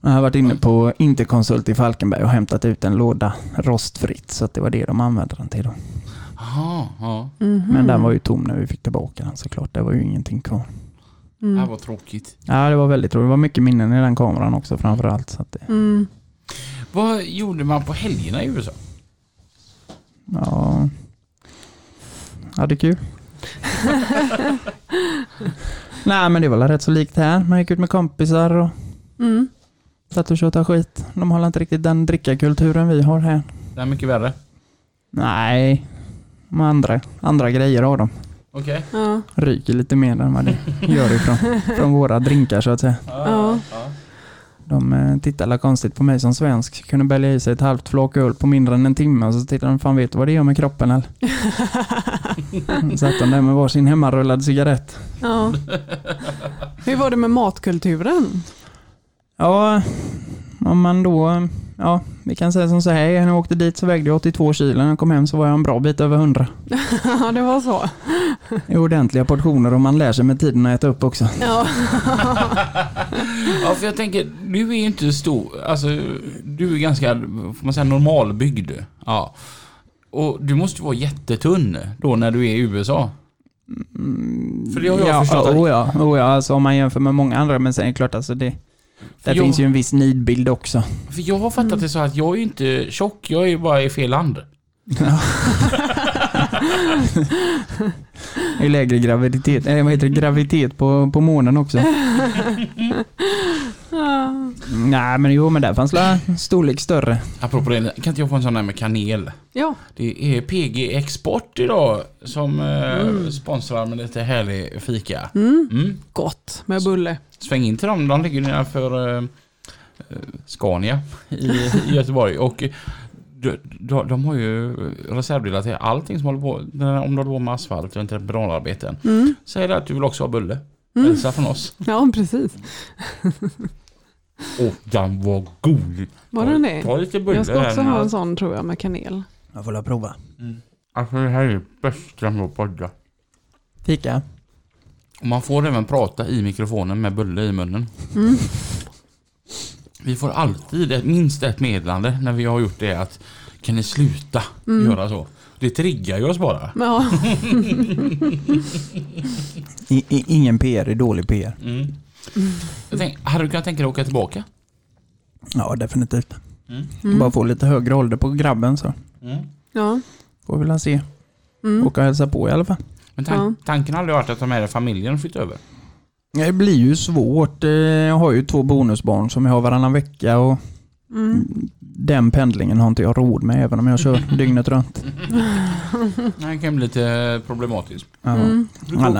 Jag har varit inne på Interkonsult i Falkenberg och hämtat ut en låda rostfritt. Så att det var det de använde den till då. Jaha, ja. Mhm. Men den var ju tom när vi fick tillbaka den såklart. Det var ju ingenting kvar. Det Mm. här var tråkigt. Ja, det var väldigt roligt. Det var mycket minnen i den kameran också framförallt. Så att det, Mm. Vad gjorde man på helgerna i USA? ja... Det är kul. [laughs] Nej, men det var väl rätt så likt här. Man gick ut med kompisar och Mm. satt och tjötade skit. De har inte riktigt den drickakulturen vi har här. Det är mycket värre. Nej, de andra, andra grejer har de. Okej. Ja. Ryker lite mer än vad det gör ifrån från våra drinkar så att säga. Ja. De eh, tittar alla konstigt på mig som svensk. Kunde bälga i sig ett halvt flak öl på mindre än en timme och så tittar de, fan vet du vad det gör med kroppen eller? [laughs] Satt de där med varsin hemmarullad cigarett. ja. [laughs] Hur var det med matkulturen? Ja, om man då... ja, vi kan säga som så här. När jag åkte dit så vägde jag 82 kilo. När jag kom hem så var jag en bra bit över 100. Ja, det var så. Är ordentliga portioner och man lär sig med tiden att äta upp också. Ja. Ja, för jag tänker, du är ju inte stor, alltså du är ganska, får man säga normalbyggd. Ja. Och du måste ju vara jättetunn då när du är i USA. För det har jag ja, förstått. Oh ja, oh ja, alltså om man jämför med många andra. Men sen är det klart, alltså det, där jag- finns ju en viss nidbild också. För jag har fattat det så att jag är ju inte tjock, jag är ju bara i fel land. [laughs] Det är lägre graviditet, eh, vad heter det, graviditet på, på månen också. [laughs] Ja. Nej men jo men där fanns la storlek större. Apropå det, kan inte jag få en sån där med kanel? ja. Det är PG Export idag som eh, sponsrar med lite härlig fika. Mm. Mm. Gott med bulle. Sväng in till dem, de ligger nedanför eh, eh, Scania i, i Göteborg. Och eh, de, de, de har ju reservdelar till allting som håller på, om du håller på med asfalt och entreprenadarbeten. Mm. Säg det att du vill också ha bulle. Mm. Hälsa från oss. Ja, precis. [laughs] Åh, den var god! Var Ta- den det? Ta lite bulle Jag ska också här. ha en sån tror jag med kanel. Jag får la prova. Alltså det här är det bästa med att podda. Fika. Och man får även prata i mikrofonen med bulle i munnen. Mm. Vi får alltid ett, minst ett meddelande när vi har gjort det att kan ni sluta Mm. göra så? Det triggar ju oss bara. Ja. [laughs] I, i, ingen PR är dålig PR. Mm. Jag tänk, hade du kunnat tänka dig att åka tillbaka? Ja definitivt. Mm. Bara få lite högre ålder på grabben så Mm. Ja. får vi väl se. Mm. Åka och hälsa på i alla fall. Men tan- tanken har aldrig varit att ta med dig familjen och flytta över? Det blir ju svårt. Eh, Jag har ju två bonusbarn som jag har varannan vecka och Mm. den pendlingen har inte jag råd med även om jag kör [laughs] dygnet runt. Det kan bli lite problematiskt. Ja. Mm. Brukar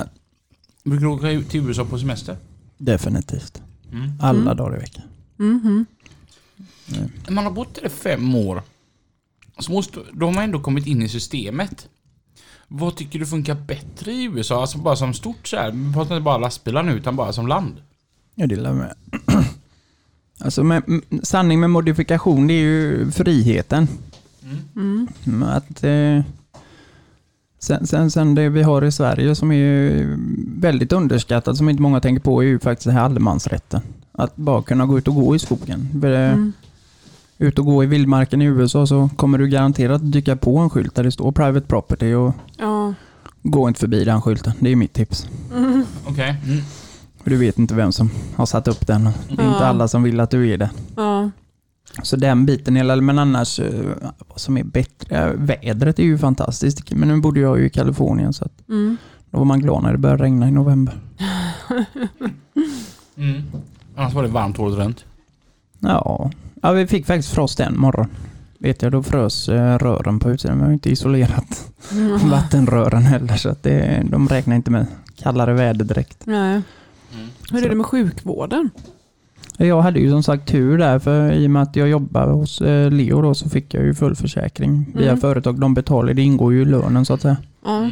du- brukar du åka till USA på semester? Definitivt. Mm. Alla Mm. dagar i veckan. Mhm. När man har bott där i fem år, så måste, då har man ändå kommit in i systemet. Vad tycker du funkar bättre i USA? Alltså bara som stort så här. Vi pratar inte bara lastbilar nu, utan bara som land. Jag delar med. [clears throat] Alltså med, sanning med modifikation det är ju friheten. Mm. Mm, Att, eh, sen, sen, sen det vi har i Sverige som är ju väldigt underskattat, som inte många tänker på, är ju faktiskt den här allemansrätten. Att bara kunna gå ut och gå i skogen. Mm. Ut och gå i vildmarken i USA så kommer du garanterat dyka på en skylt där det står private property och Ja. gå inte förbi den skylten. Det är mitt tips. Mm. [laughs] Okej. Mm. Du vet inte vem som har satt upp den. Det är inte Ja. alla som vill att du är det. Ja. Så den biten, eller men annars eh, vad som är bättre, eh, vädret är ju fantastiskt. Men nu bodde jag ju i Kalifornien så att Mm. då var man glad när det började regna i november. [laughs] Mm. Annars var det varmt året runt. Ja, ja vi fick faktiskt frost en morgon. Vet jag, då frös eh, rören på utsidan. Vi har inte isolerat Mm. [laughs] vattenrören heller så att det, de räknar inte med kallare väder direkt. Nej. Mm. Hur är det med sjukvården? Jag hade ju som sagt tur där för i och med att jag jobbar hos eh, Leo då så fick jag ju full försäkring via Mm. företag. De betalar, det ingår ju i lönen så att säga. Mm.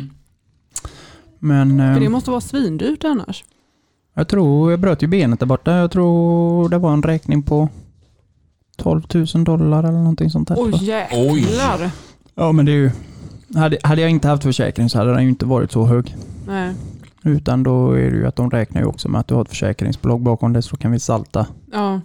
Men eh, För det måste vara svindyrt annars. jag tror, jag bröt ju benet där borta. Jag tror det var en räkning på 12 000 dollar eller någonting sånt där. Oj jäklar. Ja men det är ju, hade, hade jag inte haft försäkring så hade den ju inte varit så hög. Nej. Utan då är det ju att de räknar ju också med att du har ett försäkringsbolag bakom det så kan vi salta. Ja.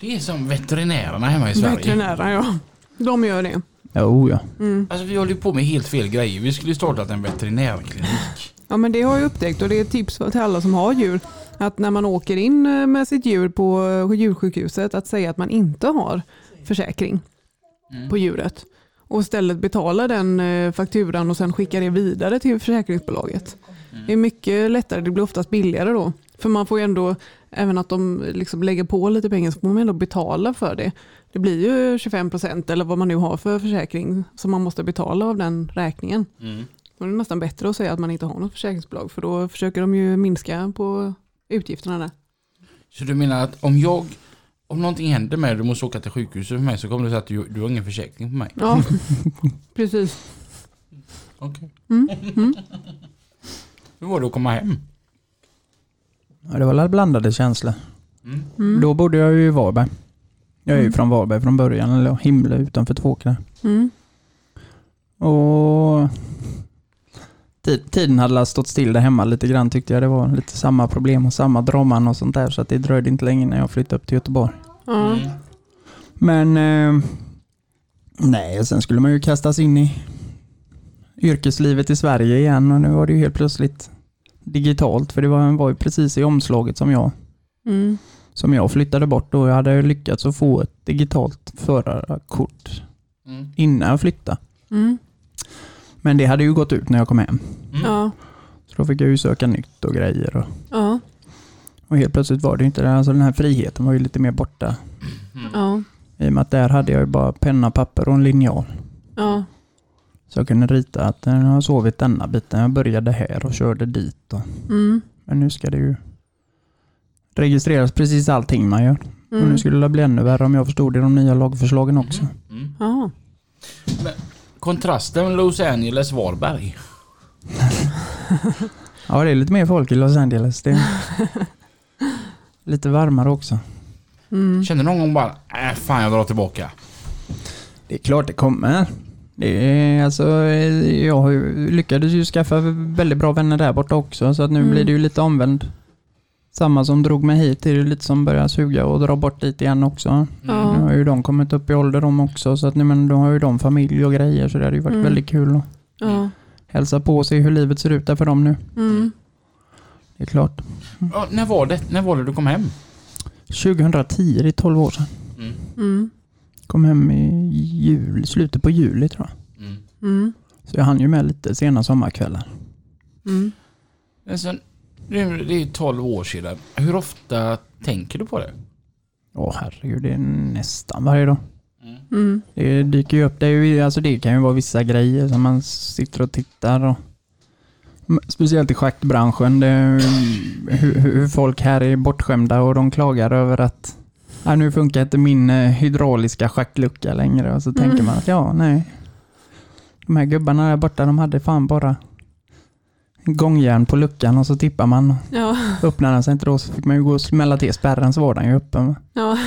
Det är som veterinärerna hemma i Sverige. Veterinära ja. De gör det. Jo ja. Mm. Alltså vi håller ju på med helt fel grejer. Vi skulle ju startat en veterinärklinik. Ja men det har jag upptäckt och det är ett tips till alla som har djur. Att när man åker in eh, med sitt djur på djursjukhuset att säga att man inte har försäkring Mm. på djuret. Och istället betala den eh, fakturan och sen skicka det vidare till försäkringsbolaget. Det är mycket lättare, det blir oftast billigare då. För man får ju ändå, även att de liksom lägger på lite pengar så får man ändå betala för det. Det blir ju 25% eller vad man nu har för försäkring som man måste betala av den räkningen. Mm. Då är det nästan bättre att säga att man inte har något försäkringsbolag för då försöker de ju minska på utgifterna där. Så du menar att om jag, om någonting händer med dig och du måste åka till sjukhuset för mig så kommer du säga att du, du har ingen försäkring på mig? Ja, [laughs] precis. Okej. Mm. Mm. Hur var det att komma hem? ja det var väl blandade känslor. Mm. Mm. Då bodde jag ju i Varberg. Jag är ju Mm. från Varberg från början, eller Himle utanför Tvååkra. Mm. Och ti- tiden hade stått still där hemma lite grann tyckte jag. Det var lite samma problem och samma draman och sånt där. Så att det dröjde inte länge när jag flyttade upp till Göteborg. Mm. Men eh, nej, sen skulle man ju kastas in i yrkeslivet i Sverige igen och nu var det ju helt plötsligt digitalt för det var, var ju precis i omslaget som jag Mm. som jag flyttade bort och jag hade lyckats att få ett digitalt förarkort Mm. innan jag flyttade. Mm. Men det hade ju gått ut när jag kom hem. Mm. Ja. Så då fick jag ju söka nytt och grejer. Och, Ja. och helt plötsligt var det inte det. Alltså den här friheten var ju lite mer borta. Mm. Ja. I och med att där hade jag ju bara penna, papper och en linjal. Ja. Så jag kunde rita att jag har sovit denna biten. Jag började här och körde dit. Och, Mm. men nu ska det ju registreras precis allting man gör. Och Mm. nu skulle det bli ännu värre om jag förstod det i de nya lagförslagen också. Mm. Ja. Kontrasten Los Angeles Varberg. [laughs] Ja, det är lite mer folk i Los Angeles. Det är [laughs] lite varmare också. Mm. Känner någon gång bara, äh fan jag drar tillbaka. Det är klart det kommer. Det är, alltså, jag lyckades ju skaffa väldigt bra vänner där borta också, så att nu Mm. blir det ju lite omvänd. Samma som drog mig hit, det är ju lite som börjar suga och dra bort dit igen också. Ja. Nu har ju de kommit upp i ålder de också, så att nu, men då har ju de familj och grejer, så det hade ju varit Mm. väldigt kul att Ja. hälsa på och se hur livet ser ut där för dem nu. Mm. Det är klart. Ja, när, var det, när var det du kom hem? 2010, det är 12 år sedan. Mm. Mm. Kom hem i jul, slutet på juli tror jag. Mm. Mm. Så jag hann ju med lite sena sommarkvällar. Mm. Men sen, det är 12 år sedan. Hur ofta tänker du på det? Åh herregud, det är nästan varje dag. Mm. Det dyker ju upp. Det, är ju, alltså det kan ju vara vissa grejer som man sitter och tittar och Speciellt i schackbranschen. Det, är hur, hur folk här är bortskämda och de klagar över att ja, nu funkar inte min eh, hydrauliska schacklucka längre. Och så Mm. tänker man att ja, nej. De här gubbarna där borta, de hade fan bara gångjärn på luckan och så tippar man. Ja. Öppnar den sig inte då så fick man ju gå och smälla till spärren så var den ju öppen. Ja.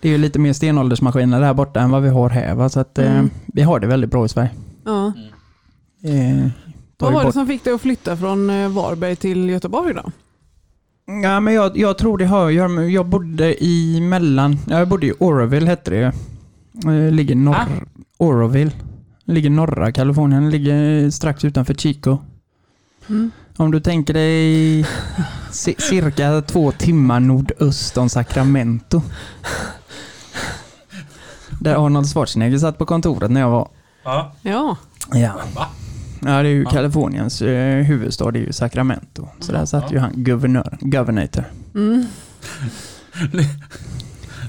Det är ju lite mer stenåldersmaskiner där borta än vad vi har här. Va? Så att, eh, Mm. vi har det väldigt bra i Sverige. ja. Eh, Vad var det som fick dig att flytta från eh, Varberg till Göteborg då? Ja, men jag, jag tror det har att göra med, jag bodde i mellan, ja, jag bodde i Oroville hette det. Eh, ligger norr, Ah. Oroville. Ligger norra Kalifornien, ligger strax utanför Chico. Mm. Om du tänker dig ci- cirka två timmar nordöst om Sacramento. Där Arnold Schwarzenegger satt på kontoret när jag var. Ja. Ja. Ja. Ja, det är ju Ja. Kaliforniens eh, huvudstad, det är ju Sacramento. Så där satt ju han, guvernör, governator. Mm. [laughs]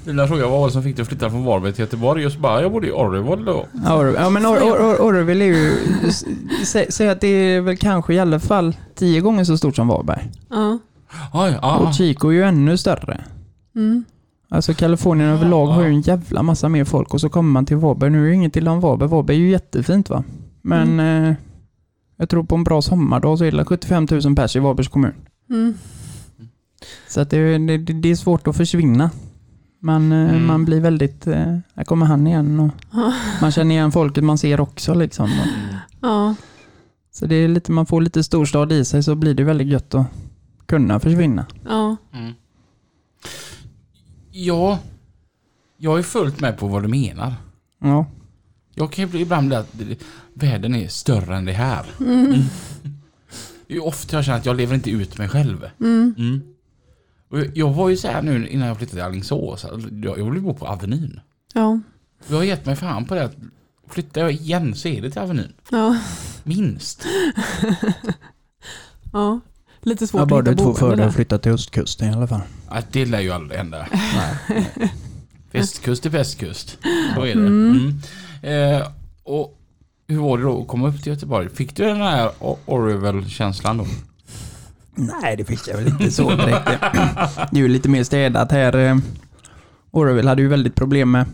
Lilla fråga, vad var det som fick dig att flytta från Varberg till Göteborg? Just bara, jag bodde i Orrevåld då. Ja, ja men Or- Or- Or- Oroville är ju, sä- säg att det är väl kanske i alla fall tio gånger så stort som Varberg. Ja. Ja. Och Chico är ju ännu större. Mm. Alltså Kalifornien Ja, överlag har ju ja. en jävla massa mer folk och så kommer man till Varberg. Nu är det inget illa om Varberg, Varberg är ju jättefint va. Men eh, jag tror på en bra sommardag så är det 75 000 pers i Varbergs kommun. Mm. Så att det, det, det är svårt att försvinna. Man, eh, Mm. man blir väldigt, eh, här kommer han igen och man känner igen folket man ser också liksom. Mm. Ja. Så det är lite, man får lite storstad i sig så blir det väldigt gött att kunna försvinna. Ja. Mm. Ja, jag är fullt med på vad du menar. Ja. Jag kan ju bli- ibland bli att det- världen är större än det här. Mm. Det är ju ofta jag känner att jag lever inte ut mig själv. Mm. Mm. Och jag- jag var ju så här nu innan jag flyttade till Alingsås. att Jag jag vill bo på Avenyn. Ja. Jag har gett mig fan på det att flyttar jag igen så är det till Avenyn. Ja. Minst. [laughs] Ja. Lite svårt Jag bara att du hitta två för boende där. att flytta till östkusten i alla fall. Ja, det lär ju aldrig hända. [laughs] Nej. Västkust är västkust. Så är det. Mm. Mm. Eh, och hur var det då att komma upp till Göteborg? Fick du den här Orwell-känslan då? Nej, det fick jag väl inte så direkt. Det är ju lite mer städat här. eh. Oroville hade ju väldigt problem med,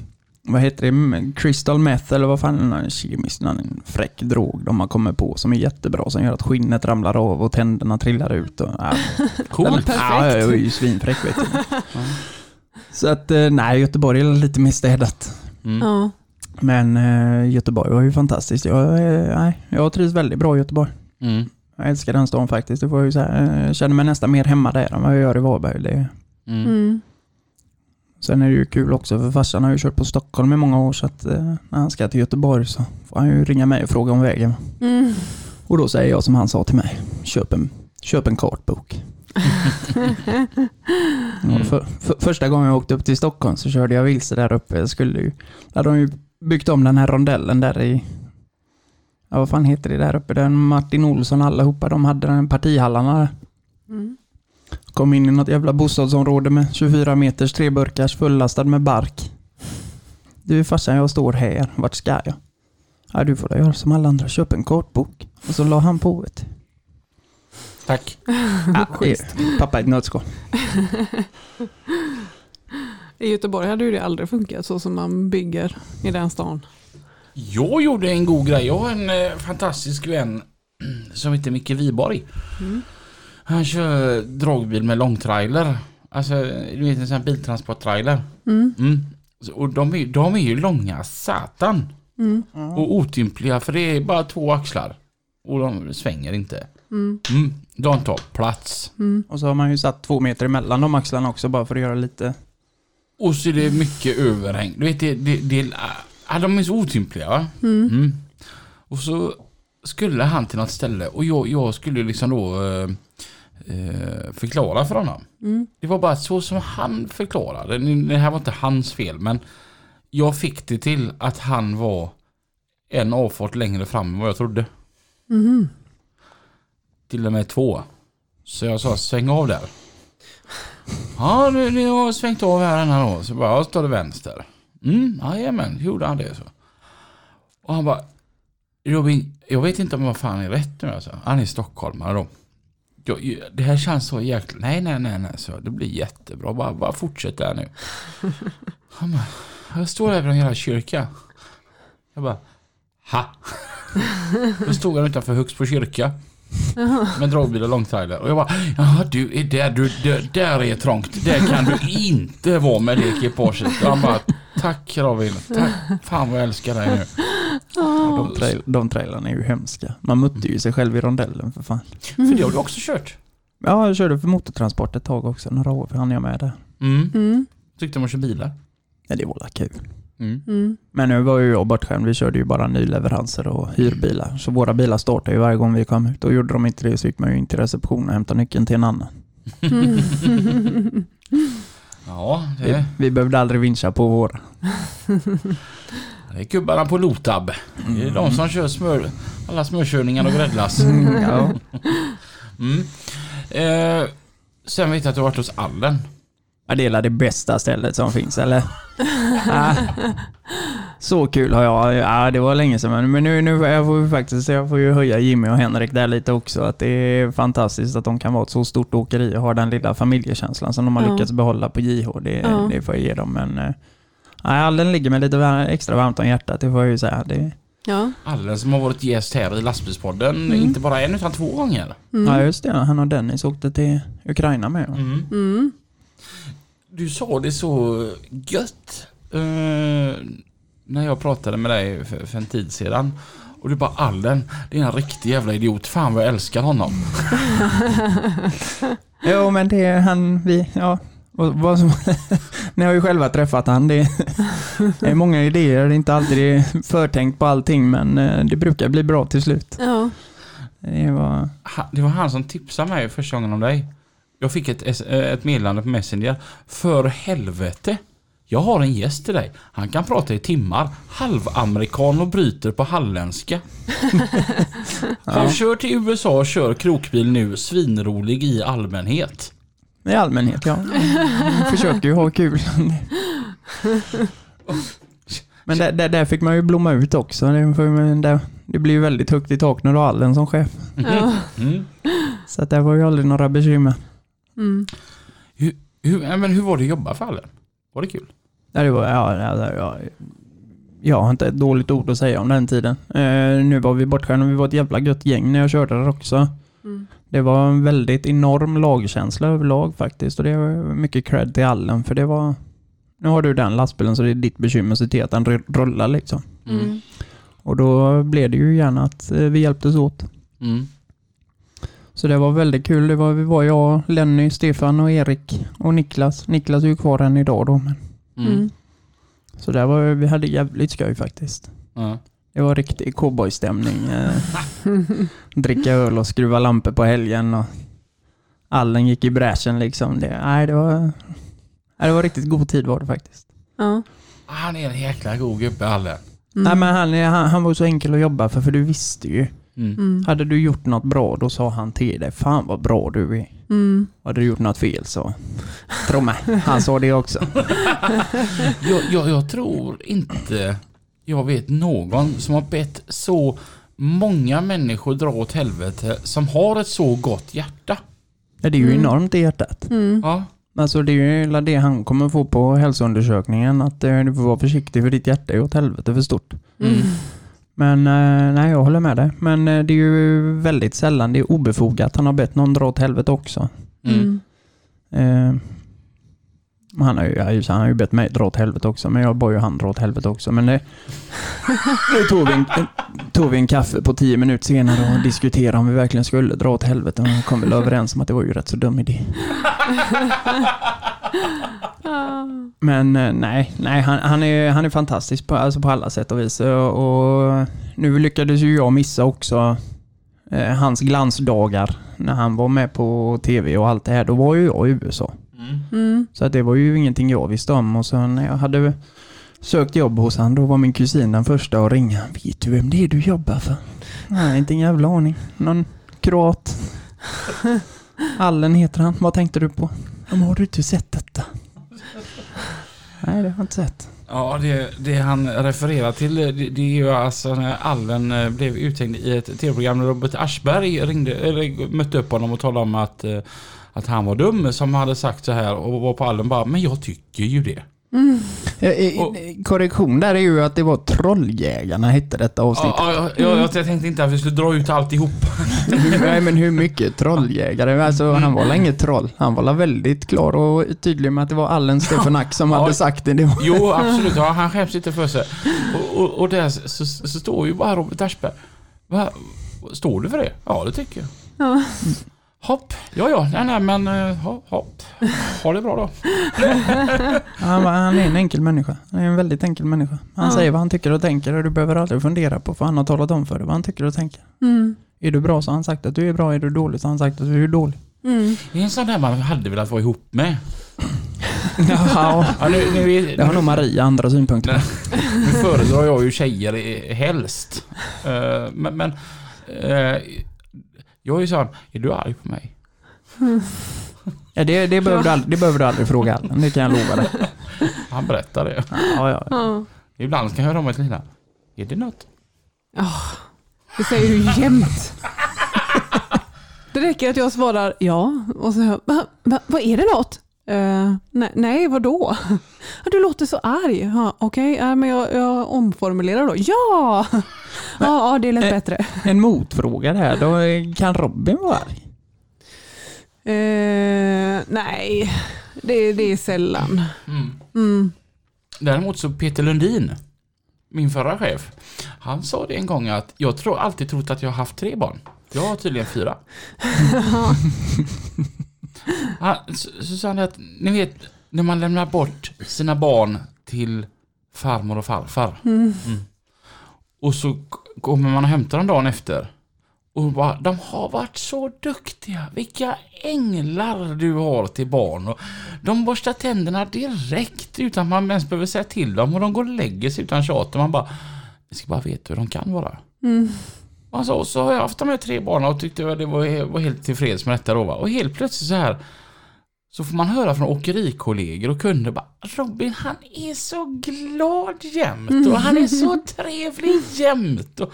vad heter det, crystal meth eller vad fan, en kemisk, en fräck drog de har kommit på som är jättebra som gör att skinnet ramlar av och tänderna trillar ut. Och, ja, [laughs] Coolt. perfekt. Ja, jag är ju svinfräck vet du. Så att eh, nej, Göteborg är lite mer städat. Mm. Ja. Men eh, Göteborg var ju fantastiskt. Jag, eh, nej, jag trivs väldigt bra i Göteborg. Mm. Jag älskar den stan faktiskt. Det får jag ju säga. Jag känner mig nästan mer hemma där än vad jag gör i Varberg. Det, Mm. Mm. sen är det ju kul också för farsan har ju kört på Stockholm i många år så att eh, när han ska till Göteborg så får han ju ringa mig och fråga om vägen. Mm. Och då säger jag som han sa till mig. Köp en, köp en kartbok. [laughs] Mm. För, för, första gången jag åkte upp till Stockholm så körde jag vilse där uppe. Jag skulle ju, där hade de ju byggt om den här rondellen där i, ja vad fan heter det där uppe? Där Martin Olsson allihopa, de hade den partihallarna där. Mm. Kom in i något jävla bostadsområde med 24 meters treburkars fullastad med bark. Du farsan, jag står här. Vart ska jag? Ja, du får göra som alla andra. Köp en kartbok. Och så la han på ett. Tack. Ja, är pappa i ett nötskal. [laughs] I Göteborg hade ju det aldrig funkat så som man bygger i den stan. Jag gjorde en god grej. Jag har en eh, fantastisk vän [clears throat] som heter Micke Wiborg. Mm. Han kör dragbil med långtrailer. Alltså, du vet en sån här biltransporttrailer. Mm. Mm. Så- Och de är, de är ju långa satan. Mm. Och otympliga för det är bara två axlar. Och de svänger inte. Mm. Mm. De tar plats. Mm. Och så har man ju satt två meter emellan de axlarna också bara för att göra lite... Och så är det mycket överhäng. Du vet, det, det, det, ah, de är så otympliga va? Mm. Mm. Och så skulle han till något ställe och jag, jag skulle liksom då eh, eh, förklara för honom. Mm. Det var bara så som han förklarade. Det här var inte hans fel men jag fick det till att han var en avfart längre fram än vad jag trodde. Mhm. Till och med två. Så jag sa sväng av där. Ja, nu, nu har jag svängt av här den här då. Så bara, jag står det vänster. Mm, jajamän, gjorde han det så. Och han bara, Robin, jag vet inte om vad fan är rätt nu alltså. Han är stockholmare då. Jag, det här känns så jäkla... Nej, nej, nej, nej, så det blir jättebra. Bara, bara fortsätt där nu. [laughs] Han bara, jag står här vid en jävla kyrka. Jag bara, ha? [laughs] Då stod han utanför Högsbo kyrka. Med dragbil och långtrailer. Och jag bara, jaha du är där, du, där, där är trångt. Där kan du inte vara med det ekipaget. Och han bara, tack Robin, tack. Fan vad jag älskar dig nu. De, trail, de trailarna är ju hemska. Man mötte ju sig själv i rondellen för fan. För det har du också kört. Ja, jag körde för motortransport ett tag också. Några år hann jag med det. Mm. Mm. Tyckte om att köra bilar. Ja, det var la kul. Mm. Mm. Men nu var ju jag bortskämd. Vi körde ju bara nyleveranser och hyrbilar. Så våra bilar startade ju varje gång vi kom ut. Och gjorde de inte det så gick man ju in till receptionen och hämtade nyckeln till en annan. Mm. [laughs] Ja, Vi, det, vi behövde aldrig vincha på våra. [laughs] det är gubbarna på Lotab. Det är de som kör smör, alla smörkörningar och gräddlass. [laughs] Mm, ja. Mm. Eh, sen vet jag att du har varit hos Allen. Ja, det är det bästa stället som finns, eller? Ja. Så kul har jag. Ja, det var länge sedan. Men nu, nu jag får faktiskt jag får ju höja Jimmy och Henrik där lite också. Att det är fantastiskt att de kan vara ett så stort åkeri och ha den lilla familjekänslan som de har Ja. lyckats behålla på JH. Det, Ja. det får jag ge dem. Men eh, nej, Allen ligger mig lite extra varmt om hjärtat, det får jag ju säga. Det, Ja. Allen som har varit gäst här i lastbilspodden. Mm. Inte bara en utan två gånger. Ja, Mm. just det. Han och Dennis åkte till Ukraina med. Mm. Mm. Du sa det så gött eh, när jag pratade med dig för, för en tid sedan. Och du bara Allen, det är en riktig jävla idiot. Fan vad jag älskar honom. [laughs] Jo, men det är han, vi, ja. Och vad som, [laughs] ni har ju själva träffat han. Det, det är många idéer, det är inte alltid är förtänkt på allting, men eh, det brukar bli bra till slut. Ja. Det var, Det var han som tipsade mig första gången om dig. Jag fick ett, eh, ett meddelande på Messenger. För helvete. Jag har en gäst till dig. Han kan prata i timmar. Halvamerikan och bryter på halländska. [laughs] Har Ja. kört till USA och kör krokbil nu. Svinrolig i allmänhet. I allmänhet, ja. Jag försöker ju ha kul. Men där, där, där fick man ju blomma ut också. Det, blir ju väldigt högt i tak när du har Allen som chef. Ja. Mm. Så att det var ju aldrig några bekymmer. Mm. Hur, ja, men hur var det att jobba för Allen? Var det kul? Ja, det var, ja, ja, ja, jag har inte ett dåligt ord att säga om den tiden. Eh, nu var vi bortskämda, vi var ett jävla gött gäng när jag körde där också. Mm. Det var en väldigt enorm lagkänsla överlag faktiskt och det var mycket cred till Allen för det var nu har du den lastbilen så det är ditt bekymmer att se till att den rullar liksom. Mm. Och då blev det ju gärna att eh, vi hjälptes åt. Mm. Så det var väldigt kul. Det var, vi var jag, Lenny, Stefan och Erik och Niklas. Niklas är ju kvar än idag då. Men, Mm. Mm. så där var, vi hade jävligt skoj faktiskt. Ja. Det var riktig cowboystämning. Eh, [laughs] dricka öl och skruva lampor på helgen. Och allen gick i bräschen liksom. Det, nej, det var, nej, det var riktigt god tid var det faktiskt. Ja. Han är en jäkla god gubbe, Alle. Mm. Nej, men han, han, han var så enkel att jobba för, för du visste ju. Mm. Mm. Hade du gjort något bra, då sa han till dig, fan vad bra du är. Mm. Hade du gjort något fel så, tro mig, han sa det också. [laughs] Jag, jag, jag tror inte jag vet någon som har bett så många människor dra åt helvete som har ett så gott hjärta. Ja, det är ju Mm. enormt i hjärtat. Mm. Ja. Alltså det är ju det han kommer få på hälsoundersökningen, att eh, du får vara försiktig för ditt hjärta är åt helvete för stort. Mm. Men eh, nej, jag håller med dig. Men eh, det är ju väldigt sällan det är obefogat. Han har bett någon dra åt helvete också. Mm. Han, har ju, han har ju bett mig dra åt helvete också, men jag bad ju han dra åt helvete också. Men det, [laughs] nu tog vi, en, tog vi en kaffe på tio minuter senare och diskuterade om vi verkligen skulle dra åt helvete. Och kom väl överens om att det var ju rätt så dum idé. [laughs] Men eh, nej, nej han, han, är, han är fantastisk på, alltså på alla sätt och vis. Och, och nu lyckades ju jag missa också eh, hans glansdagar när han var med på tv och allt det här. Då var ju jag i USA. Mm. Så att det var ju ingenting jag visste om. Och så när jag hade sökt jobb hos han, då var min kusin den första att ringa. Vet du vem det är du jobbar för? Nej, inte en jävla aning. Någon kroat. [laughs] Allen heter han. Vad tänkte du på? Men har du inte sett detta? Nej, det har jag inte sett. Ja, det, det han refererar till det, det är ju alltså när Allen eh, blev uthängd i ett tv-program när Robert Aschberg ringde, eller mötte upp honom och talade om att, eh, att han var dum som hade sagt så här och var på Allen bara Men jag tycker ju det. Mm. Eh, eh, Och- Korrektion där är ju att det var Trolljägarna hette detta avsnitt. Ja, ja, ja, jag, tänkte inte att vi skulle dra ut alltihop. [laughs] Nej men hur mycket trolljägare? Alltså han var väl inget troll. Han var väl väldigt klar och tydlig med att det var Allen Stefanak som Ja. hade sagt det. det var... Jo, absolut. Ja, han skäms inte för sig. Och, och, och där så, så, står ju bara Robert Aschberg. Står du för det? Ja, det tycker jag. Ja. Hopp. Ja, ja. Nej, nej, men eh, hopp. hopp. Ha det bra då. [laughs] Han, är en enkel människa. Han är en väldigt enkel människa. Han Ja. säger vad han tycker och tänker och du behöver aldrig fundera på för han har talat om för dig vad han tycker och tänker. Mm. Är du bra så har han sagt att du är bra, är du dålig så har han sagt att du är dålig. Mm. Det är en sån där man hade velat vara ihop med. [laughs] Ja, Ja, nu, nu, är- det har nog Maria andra synpunkter på. nu föredrar jag ju tjejer helst. Eh, men men eh, jag är ju sån, är du arg på mig? [laughs] Ja, det, det, behöver du aldrig, det behöver du aldrig fråga det kan jag lova dig. [laughs] Han berättar det. Ja, ja. Ja. Ibland kan jag höra om ett lilla. Är det något? Det säger du jämt. Det räcker att jag svarar ja och så hör, va, va, vad är det något? Uh, nej, nej, vadå? [laughs] Du låter så arg. Ja, Okej, ja, men jag, jag omformulerar då. Ja! [laughs] Ja, ja, det lät Eh. bättre. En motfråga där, då eh, kan Robin vara arg? Eh, nej, det, det är sällan. Mm. Mm. Däremot så Peter Lundin, min förra chef, han sa det en gång att jag tror alltid trott att jag har haft tre barn. Jag har tydligen fyra. [laughs] Han, så, sa han att, ni vet, när man lämnar bort sina barn till farmor och farfar. Mm. Och så kommer man och hämtar dem dagen efter. Och bara, de har varit så duktiga. Vilka änglar du har till barn. Och de borstar tänderna direkt utan man ens behöver säga till dem. Och de går och lägger sig utan tjat. Man bara, ni ska bara veta hur de kan vara. Mm. Alltså, och så har jag haft de här tre barnen och tyckte att det var, var helt tillfreds med detta då va. Och helt plötsligt så här så får man höra från åkerikollegor och kunder bara Robin han är så glad jämt och han är så [laughs] trevlig jämt. Och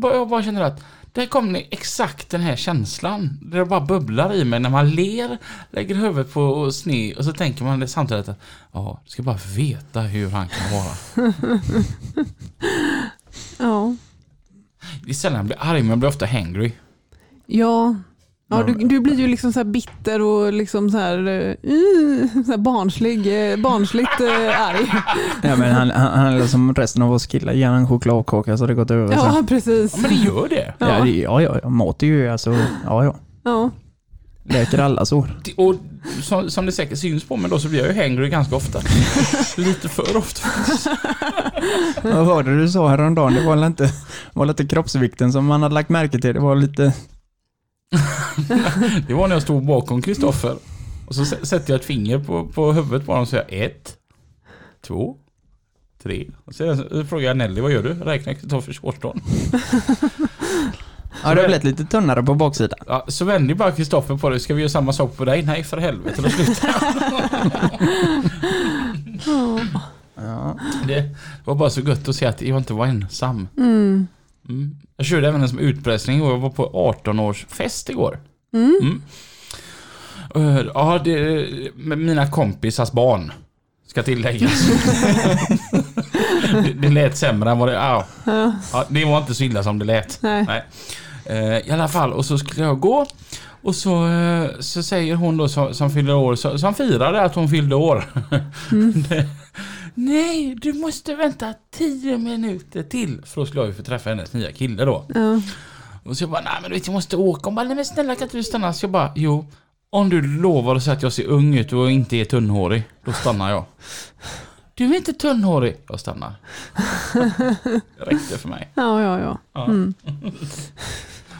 jag bara känner att där kom ni exakt den här känslan. Det bara bubblar i mig när man ler, lägger huvudet på sne och så tänker man det samtidigt att ja, ska bara veta hur han kan vara. [laughs] Ja. Det är sällan jag blir arg men jag blir ofta hangry. ja, Ja, du, du blir ju liksom så här bitter och liksom så här, eh, så här barnslig, eh, barnsligt eh, arg. Ja, men han, han, han är som resten av oss killar. Ge han en chokladkaka så det gått över. så. Ja, precis. Ja, men det gör det. Ja, det, ja, ja, ja, mat är ju alltså, ja, ja. Ja. Läker alla sår. Och som, som det säkert syns på mig då så blir jag ju hangry ganska ofta. Lite för ofta. [laughs] Vad var det du sa häromdagen? Det var väl inte, var lite kroppsvikten som man hade lagt märke till. Det var lite... [laughs] Det var när jag stod bakom Kristoffer. Och så sä- sätter jag ett finger på, på huvudet på honom och säger ett, två, tre. Och sen så frågar jag Nelly, vad gör du? Räknar Kristoffers [laughs] årtal. Ja, det har blivit lite tunnare på baksidan. Ja, så vänder bara Kristoffer på det. Ska vi göra samma sak på dig? Nej, för helvete. Då slutar [laughs] Ja. Det var bara så gött att se att jag inte var ensam. Mm. Mm. Jag körde även en som utpressning och jag var på 18-årsfest igår. Mm. Mm. Eh, Ja, det, mina kompisars barn. Ska tilläggas. [laughs] det, det lät sämre än vad det... Ja, ja, det var inte så illa som det lät. nej. Nej. Eh, I alla fall, och så skulle jag gå. Och så, eh, så säger hon då som, som fyller år, så- som firade att hon fyllde år. [laughs] Nej, du måste vänta 10 minuter till. För då skulle jag ju få träffa hennes nya kille då. Ja. Och så jag bara, nej men du vet jag måste åka. Hon bara, nej men snälla kan inte du stanna? Så jag bara, jo. Om du lovar att säga att jag ser ung ut och inte är tunnhårig, då stannar jag. Du är inte tunnhårig. Jag stannar. [laughs] Det räckte för mig. Ja, ja, ja. Ja. Mm. [laughs]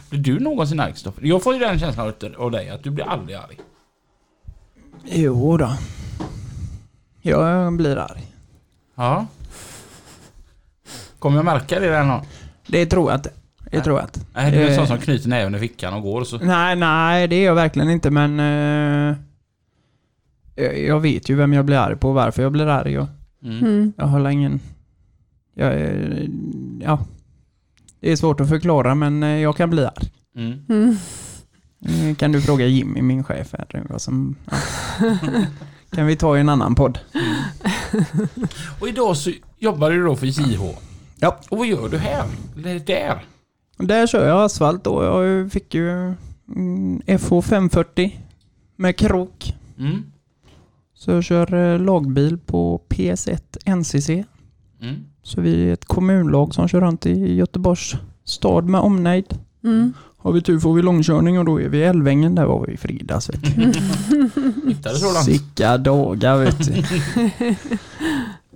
Blir du någonsin arg Kristoffer? Jag får ju den känslan av- dig att du blir aldrig arg. Jo då. Jag blir arg. Ja. Kommer jag märka det någon gång? Det tror jag inte. Det tror jag inte. Nej, du är en sån Eh. som knyter näven i fickan och går och så. Nej, nej, det är jag verkligen inte, men... eh, jag- vet ju vem jag blir arg på och varför jag blir arg. Och Mm. Mm. jag håller ingen... Jag, är- ja. Det är svårt att förklara, men eh, jag kan bli arg. Mm. Mm. Eh, Kan du fråga Jimmy, min chef här, vad som... Ja. kan vi ta i en annan podd? Och idag så jobbar du då för JH. Ja. Och vad gör du här? Eller där? Där kör jag asfalt och jag fick ju mm, FH 540 med krok. Mm. Så jag kör eh, lagbil på PS1 NCC. Mm. Så vi är ett kommunlag som kör runt i Göteborgs stad med omnejd. Mm. Har vi tur får vi långkörning och då är vi i Älvängen. Där var vi i fredags. Vet du. [laughs] Långt? Sicka dagar vet du.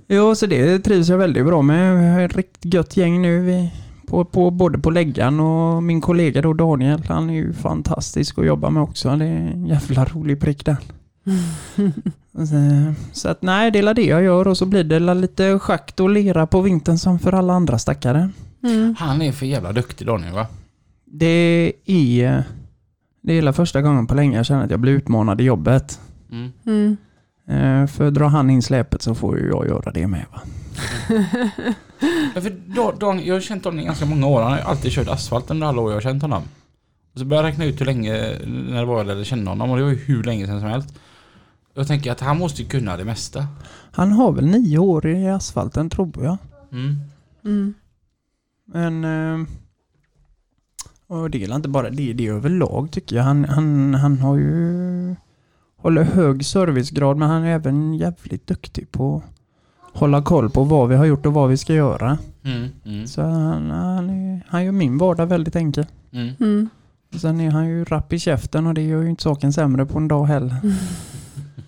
[laughs] jo, så det trivs jag väldigt bra med. Vi har ett riktigt gött gäng nu. Vi, på, på, både på läggan och min kollega då Daniel. Han är ju fantastisk att jobba med också. Det är en jävla rolig prick där. [laughs] Så, att nej, det är det jag gör och så blir det lite schakt och lera på vintern som för alla andra stackare. Mm. Han är för jävla duktig Daniel va? Det är... Det är hela första gången på länge jag känner att jag blir utmanad i jobbet. Mm. Mm. Eh, För drar han in släpet så får ju jag göra det med. Va? [laughs] Ja, för Dan, Dan, jag har känt honom i ganska många år. Han har alltid kört asfalt under alla år jag har känt honom. Och så började jag räkna ut hur länge, när det var jag lärde känna honom och det var ju hur länge sedan som helst. Jag tänker att han måste ju kunna det mesta. Han har väl nio år i asfalten tror jag. Mm. Mm. Men... eh, Och det är inte bara det, det är överlag tycker jag. Han, han, han har ju... Håller hög servicegrad men han är även jävligt duktig på att hålla koll på vad vi har gjort och vad vi ska göra. Mm. Mm. Så han, han, är, han gör min vardag väldigt enkel. Mm. Mm. Sen är han ju rapp i käften och det gör ju inte saken sämre på en dag heller. [laughs]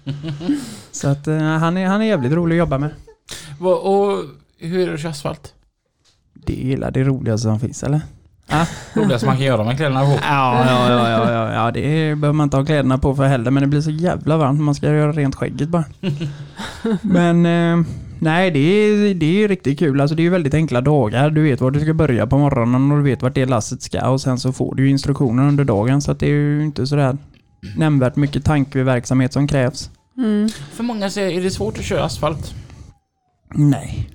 [laughs] Så att eh, han, är, han är jävligt rolig att jobba med. Och hur är det att köra asfalt? Det är hela det roligaste som finns eller? Roligast man kan göra med kläderna på. Ja, ja, ja, ja, ja, ja det behöver man inte ha kläderna på för heller men det blir så jävla varmt man ska göra rent skägget bara. [laughs] Men eh, nej, det är, det är riktigt kul. Alltså det är ju väldigt enkla dagar. Du vet var du ska börja på morgonen och du vet vart det lasset ska och sen så får du instruktioner under dagen så att det är ju inte sådär nämnvärt mycket tankeverksamhet som krävs. Mm. För många säger, är det svårt att köra asfalt? Nej.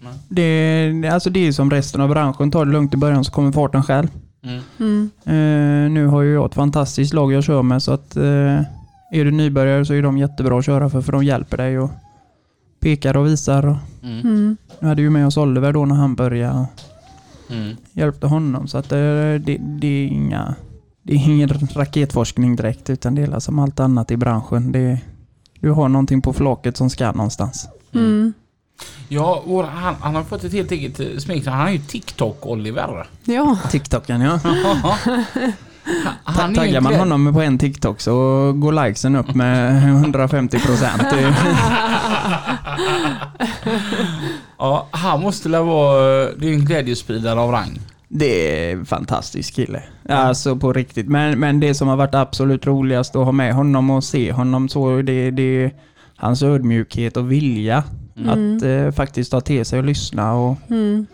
Nej. Det, alltså det är som resten av branschen. Ta det lugnt i början så kommer farten själv. Mm. Mm. Eh, nu har ju jag ett fantastiskt lag jag kör med så att eh, är du nybörjare så är de jättebra att köra för för de hjälper dig och pekar och visar. Och, Mm. Mm. jag hade ju med oss Oliver då när han började och Mm. hjälpte honom så att eh, det, det är inga det är ingen raketforskning direkt utan det är som allt annat i branschen. Det, du har någonting på flaket som ska någonstans. Mm. Ja, vår, han, han har fått ett helt eget eh, smeknamn. Han är ju TikTok-Oliver. Ja, TikToken ja. [laughs] [laughs] Han är Taggar man honom på en TikTok så går likesen upp med [laughs] 150 procent. Ja, han måste väl vara... Det är en glädjespridare av rang. Det är en fantastisk kille. Alltså på riktigt. Men, men det som har varit absolut roligast att ha med honom och se honom så det, det är hans ödmjukhet och vilja Mm. att eh, faktiskt ta till sig och lyssna. Och, mm.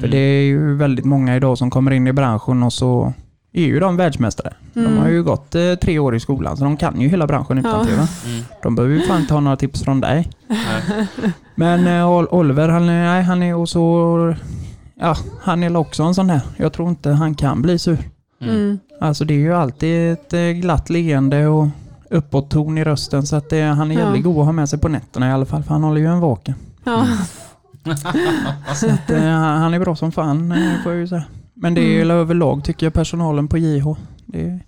för det är ju väldigt många idag som kommer in i branschen och så är ju de världsmästare. De Mm. har ju gått eh, tre år i skolan så de kan ju hela branschen utan Ja. Va? Mm. De behöver ju fan inte ha några tips från dig. Nej. Men eh, Ol- Oliver, han är, nej, han är och så... Ja, han är också en sån här. Jag tror inte han kan bli sur. Mm. Alltså det är ju alltid ett eh, glatt leende och uppåt ton i rösten så att det, han är Ja. jävligt god att ha med sig på nätterna i alla fall för han håller ju en vaken. Ja. [laughs] Så att, eh, han han är bra som fan eh, får jag ju säga. Men det är Mm. överlag tycker jag personalen på JH. Det är,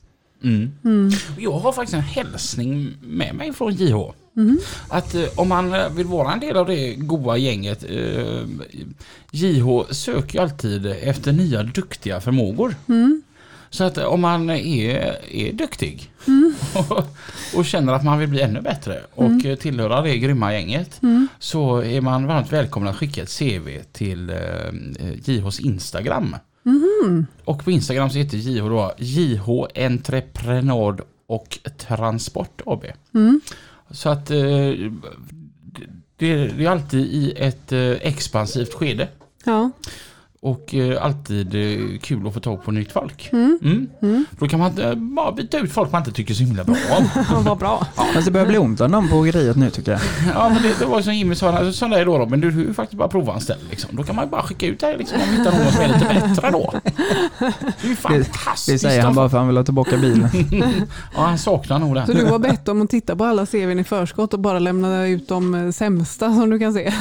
Mm. Mm. Jag har faktiskt en hälsning med mig från JH. Mm. Att eh, om man eh, vill vara en del av det goa gänget. Eh, JH söker ju alltid efter nya duktiga förmågor. Mm. Så att eh, om man är, är duktig Mm. och, [laughs] och känner att man vill bli ännu bättre och eh, tillhöra det grymma gänget Mm. så är man varmt välkommen att skicka ett CV till eh, JHs Instagram. Mhm. Och på Instagram så heter JH då JH Entreprenad och Transport AB. Så att eh, det, är alltid i ett eh, expansivt skede. Ja. Och eh, alltid eh, kul att få tag på nytt folk. Mm. Mm. Mm. Då kan man eh, bara byta ut folk man inte tycker så himla bra om. [laughs] Ja, vad bra. Fast det börjar bli ont om dem på åkeriet nu tycker jag. [laughs] Ja men det, det var som Jimmy sa, alltså, sån där är då Robin, du är ju faktiskt bara provanställd liksom. Då kan man bara skicka ut dig liksom om hittar någon som är lite bättre då. Det är ju fantastiskt. Det säger han bara för han vill ha tillbaka bilen. [laughs] Ja han saknar nog Så den. du har bett om att titta på alla CVn i förskott och bara lämna ut de sämsta som du kan se?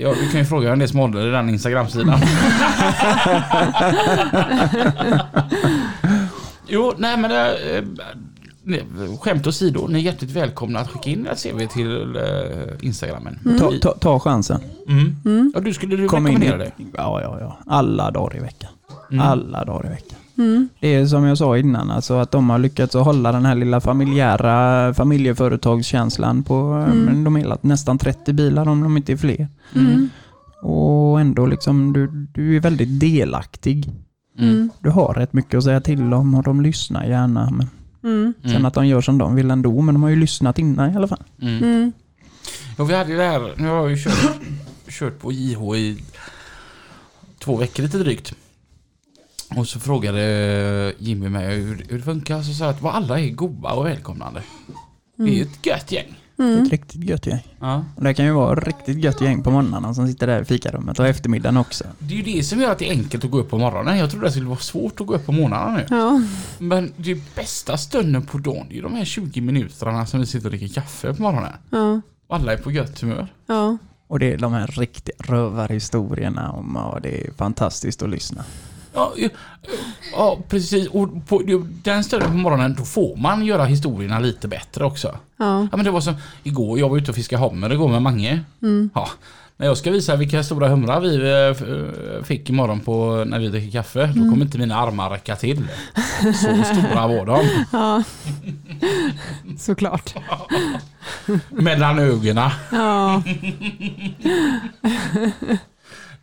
Ja, du kan ju fråga vem det är som håller i den Instagram-sidan. [laughs] jo, nej men det, eh, nej, skämt åsido, ni är hjärtligt välkomna att skicka in ert CV till eh, Instagrammen. Ta, ta, ta chansen. Mm. Mm. Ja, du skulle du Kom in rekommendera i, det? ja, ja, ja. Alla dagar i veckan. Mm. Alla dagar i veckan. Mm. Det är som jag sa innan, alltså att de har lyckats att hålla den här lilla familjära familjeföretagskänslan på Mm. men de är nästan 30 bilar om de inte är fler. Mm. Och ändå liksom, du, du är väldigt delaktig. Mm. Du har rätt mycket att säga till om och de lyssnar gärna. Men Mm. Sen Mm. att de gör som de vill ändå, men de har ju lyssnat innan i alla fall. Mm. Mm. Ja, vi hade ju det här, nu har jag ju kört, kört på JH i två veckor lite drygt. Och så frågade Jimmy mig hur, hur det funkar. Så sa jag att alla är goda och välkomnande. Vi är ett gött gäng. Det är Mm. ett riktigt gött gäng. Ja. Och det kan ju vara riktigt gött gäng på morgnarna som sitter där i fikarummet och eftermiddagen också. Det är ju det som gör att det är enkelt att gå upp på morgonen. Jag trodde det skulle vara svårt att gå upp på morgnarna nu. Ja. Men det är bästa stunden på dagen, det är de här 20 minuterna som vi sitter och dricker kaffe på morgonen. Ja. Och alla är på gött humör. Ja. Och det är de här riktiga rövarhistorierna om, ja, det är fantastiskt att lyssna. Ja, ja, ja precis. Och på den stunden på morgonen då får man göra historierna lite bättre också. Ja. Ja men det var som igår, jag var ute och fiskade hummer igår med Mange. Mm. Ja, när jag ska visa vilka stora humrar vi eh, f- fick imorgon på när vi dricker kaffe, då kommer inte mina armar räcka till. Så stora var de. [laughs] ja. [laughs] Såklart. Mellan ögonen. Ja. [laughs]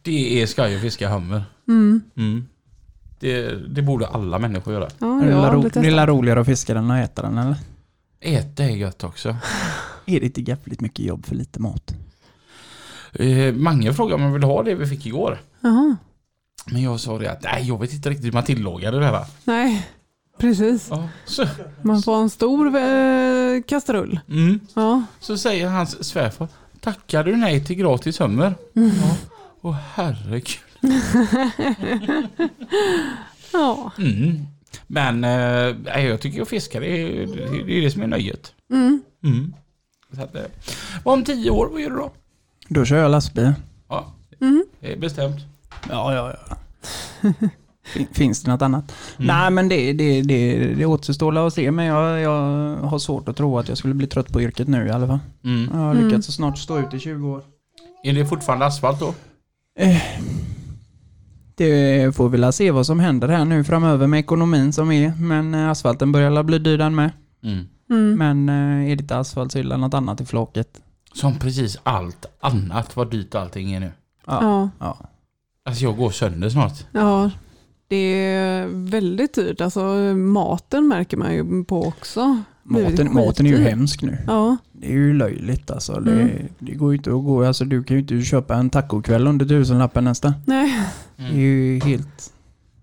Det är skoj att fiska hummer. Mm. Mm. Det, det borde alla människor göra. Ja, det är ro, det är testat. la roligare att fiska den än att äta den eller? Äta är gött också. [laughs] Är det inte jävligt mycket jobb för lite mat? Eh, Mange frågade om jag ville ha det vi fick igår. Jaha. Men jag sa det att nej, jag vet inte riktigt hur man tillagade det här. Nej, precis. Ja, så, Man får en stor eh, kastrull. mm. Ja. så säger hans svärfar, tackar du nej till gratis hummer? Mm. Ja. Åh herregud. [laughs] Ja. Mm. Men eh, jag tycker att fiska det är, det är det som är nöjet. Mm. Mm. Så att, eh, vad om tio år, vad gör du då? Då kör jag lastbil. Ja, Mm. det är bestämt. Ja, ja, ja. fin- finns det något annat? Mm. Nej men det, det, det, det återstår att se men jag, jag har svårt att tro att jag skulle bli trött på yrket nu i alla fall. Mm. Jag har Mm. lyckats snart stå ut i 20 år. Är det fortfarande asfalt då? Eh, Det får vi väl se vad som händer här nu framöver med ekonomin som är. Men eh, asfalten börjar bli dyr den med. Mm. Mm. Men eh, är det inte asfalt så är det något annat i flaket. Som precis allt annat vad dyrt allting är nu. Ja. Ja, ja. Alltså jag går sönder snart. ja, det är väldigt dyrt. Alltså, maten märker man ju på också. Maten, maten är ju hemsk nu. Ja, Det är ju löjligt alltså. Det, Mm. det går ju inte att gå. Alltså du kan ju inte köpa en tacokväll under tusenlappen nästan. nej. Det är Mm. ju helt...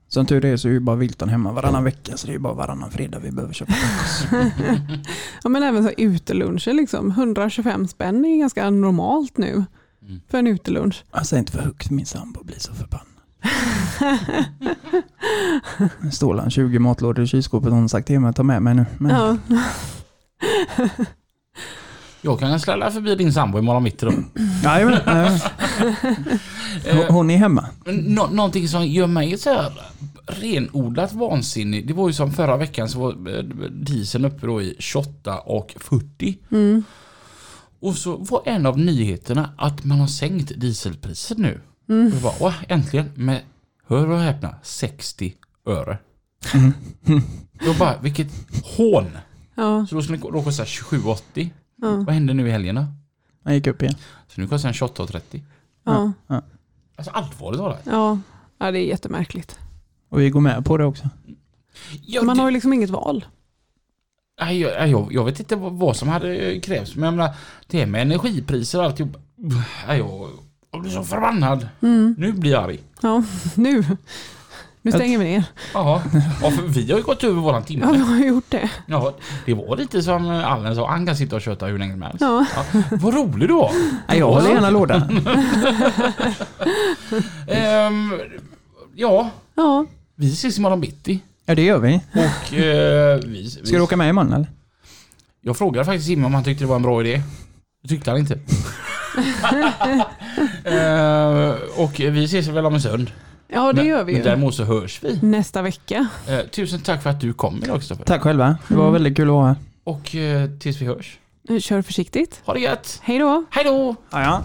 Som tur är så är ju bara Wilton hemma varannan vecka så det är bara varannan fredag vi behöver köpa tacos. [laughs] Ja, men även så uteluncher, liksom. 125 spänn är ganska normalt nu Mm. för en utelunch. Alltså inte för högt, min sambo blir så förbannad. Nu står han 20 matlådor i kylskåpet hon sagt till mig att ta med mig nu. Men Ja. [laughs] Jag kan slälla förbi din sambo imorgon mitt då. Jajamän, jajamän. [laughs] Eh, Hon- Hon är hemma. Nå någonting som gör mig så här renodlat vansinnig. Det var ju som förra veckan så var eh, dieseln uppe då i 28 och 40. Mm. Och så var en av nyheterna att man har sänkt dieselpriset nu. Mm. Och jag bara, Åh, äntligen med, hör och häpna, 60 öre. Mm. Jag bara, vilket hån! Ja, Så då skulle det då kosta 27,80. Ja, Vad hände nu i helgerna? Han gick upp igen. Så nu kostar den 28,30. ja, Alltså allvarligt talat. ja. ja, det är jättemärkligt. Och vi går med på det också. Ja, Man det- har ju liksom inget val. Nej, jag, jag, jag vet inte vad, som hade krävts, men jag menar, det med energipriser och alltihop. Nej, jag, jag blir så förbannad. Mm. Nu blir jag arg. Ja, [laughs] nu. Nu stänger vi ner. Ja, för vi har ju gått över våran Ja, timme. vi har gjort det. Ja, det var lite som Allen sa, han kan sitta och köta hur länge som helst. Ja, Ja, vad rolig du var. Nej, jag håller gärna lådan. [laughs] Ehm, ja, ja. vi ses imorgon bitti. Ja, det gör vi. Och eh, vi, Ska vi, du åka med imorgon eller? Jag frågade faktiskt Simon om han tyckte det var en bra idé. Det tyckte han inte. [laughs] Eh, och vi ses väl om en stund. Ja det Men- gör vi ju. däremot så hörs vi. Nästa vecka. Eh, tusen tack för att du kom idag Kristoffer. Tack själva. Det var Mm. väldigt kul att vara här. Och eh, tills vi hörs. Kör försiktigt. Ha det gött. Hej då. Hej då! Ja, ja.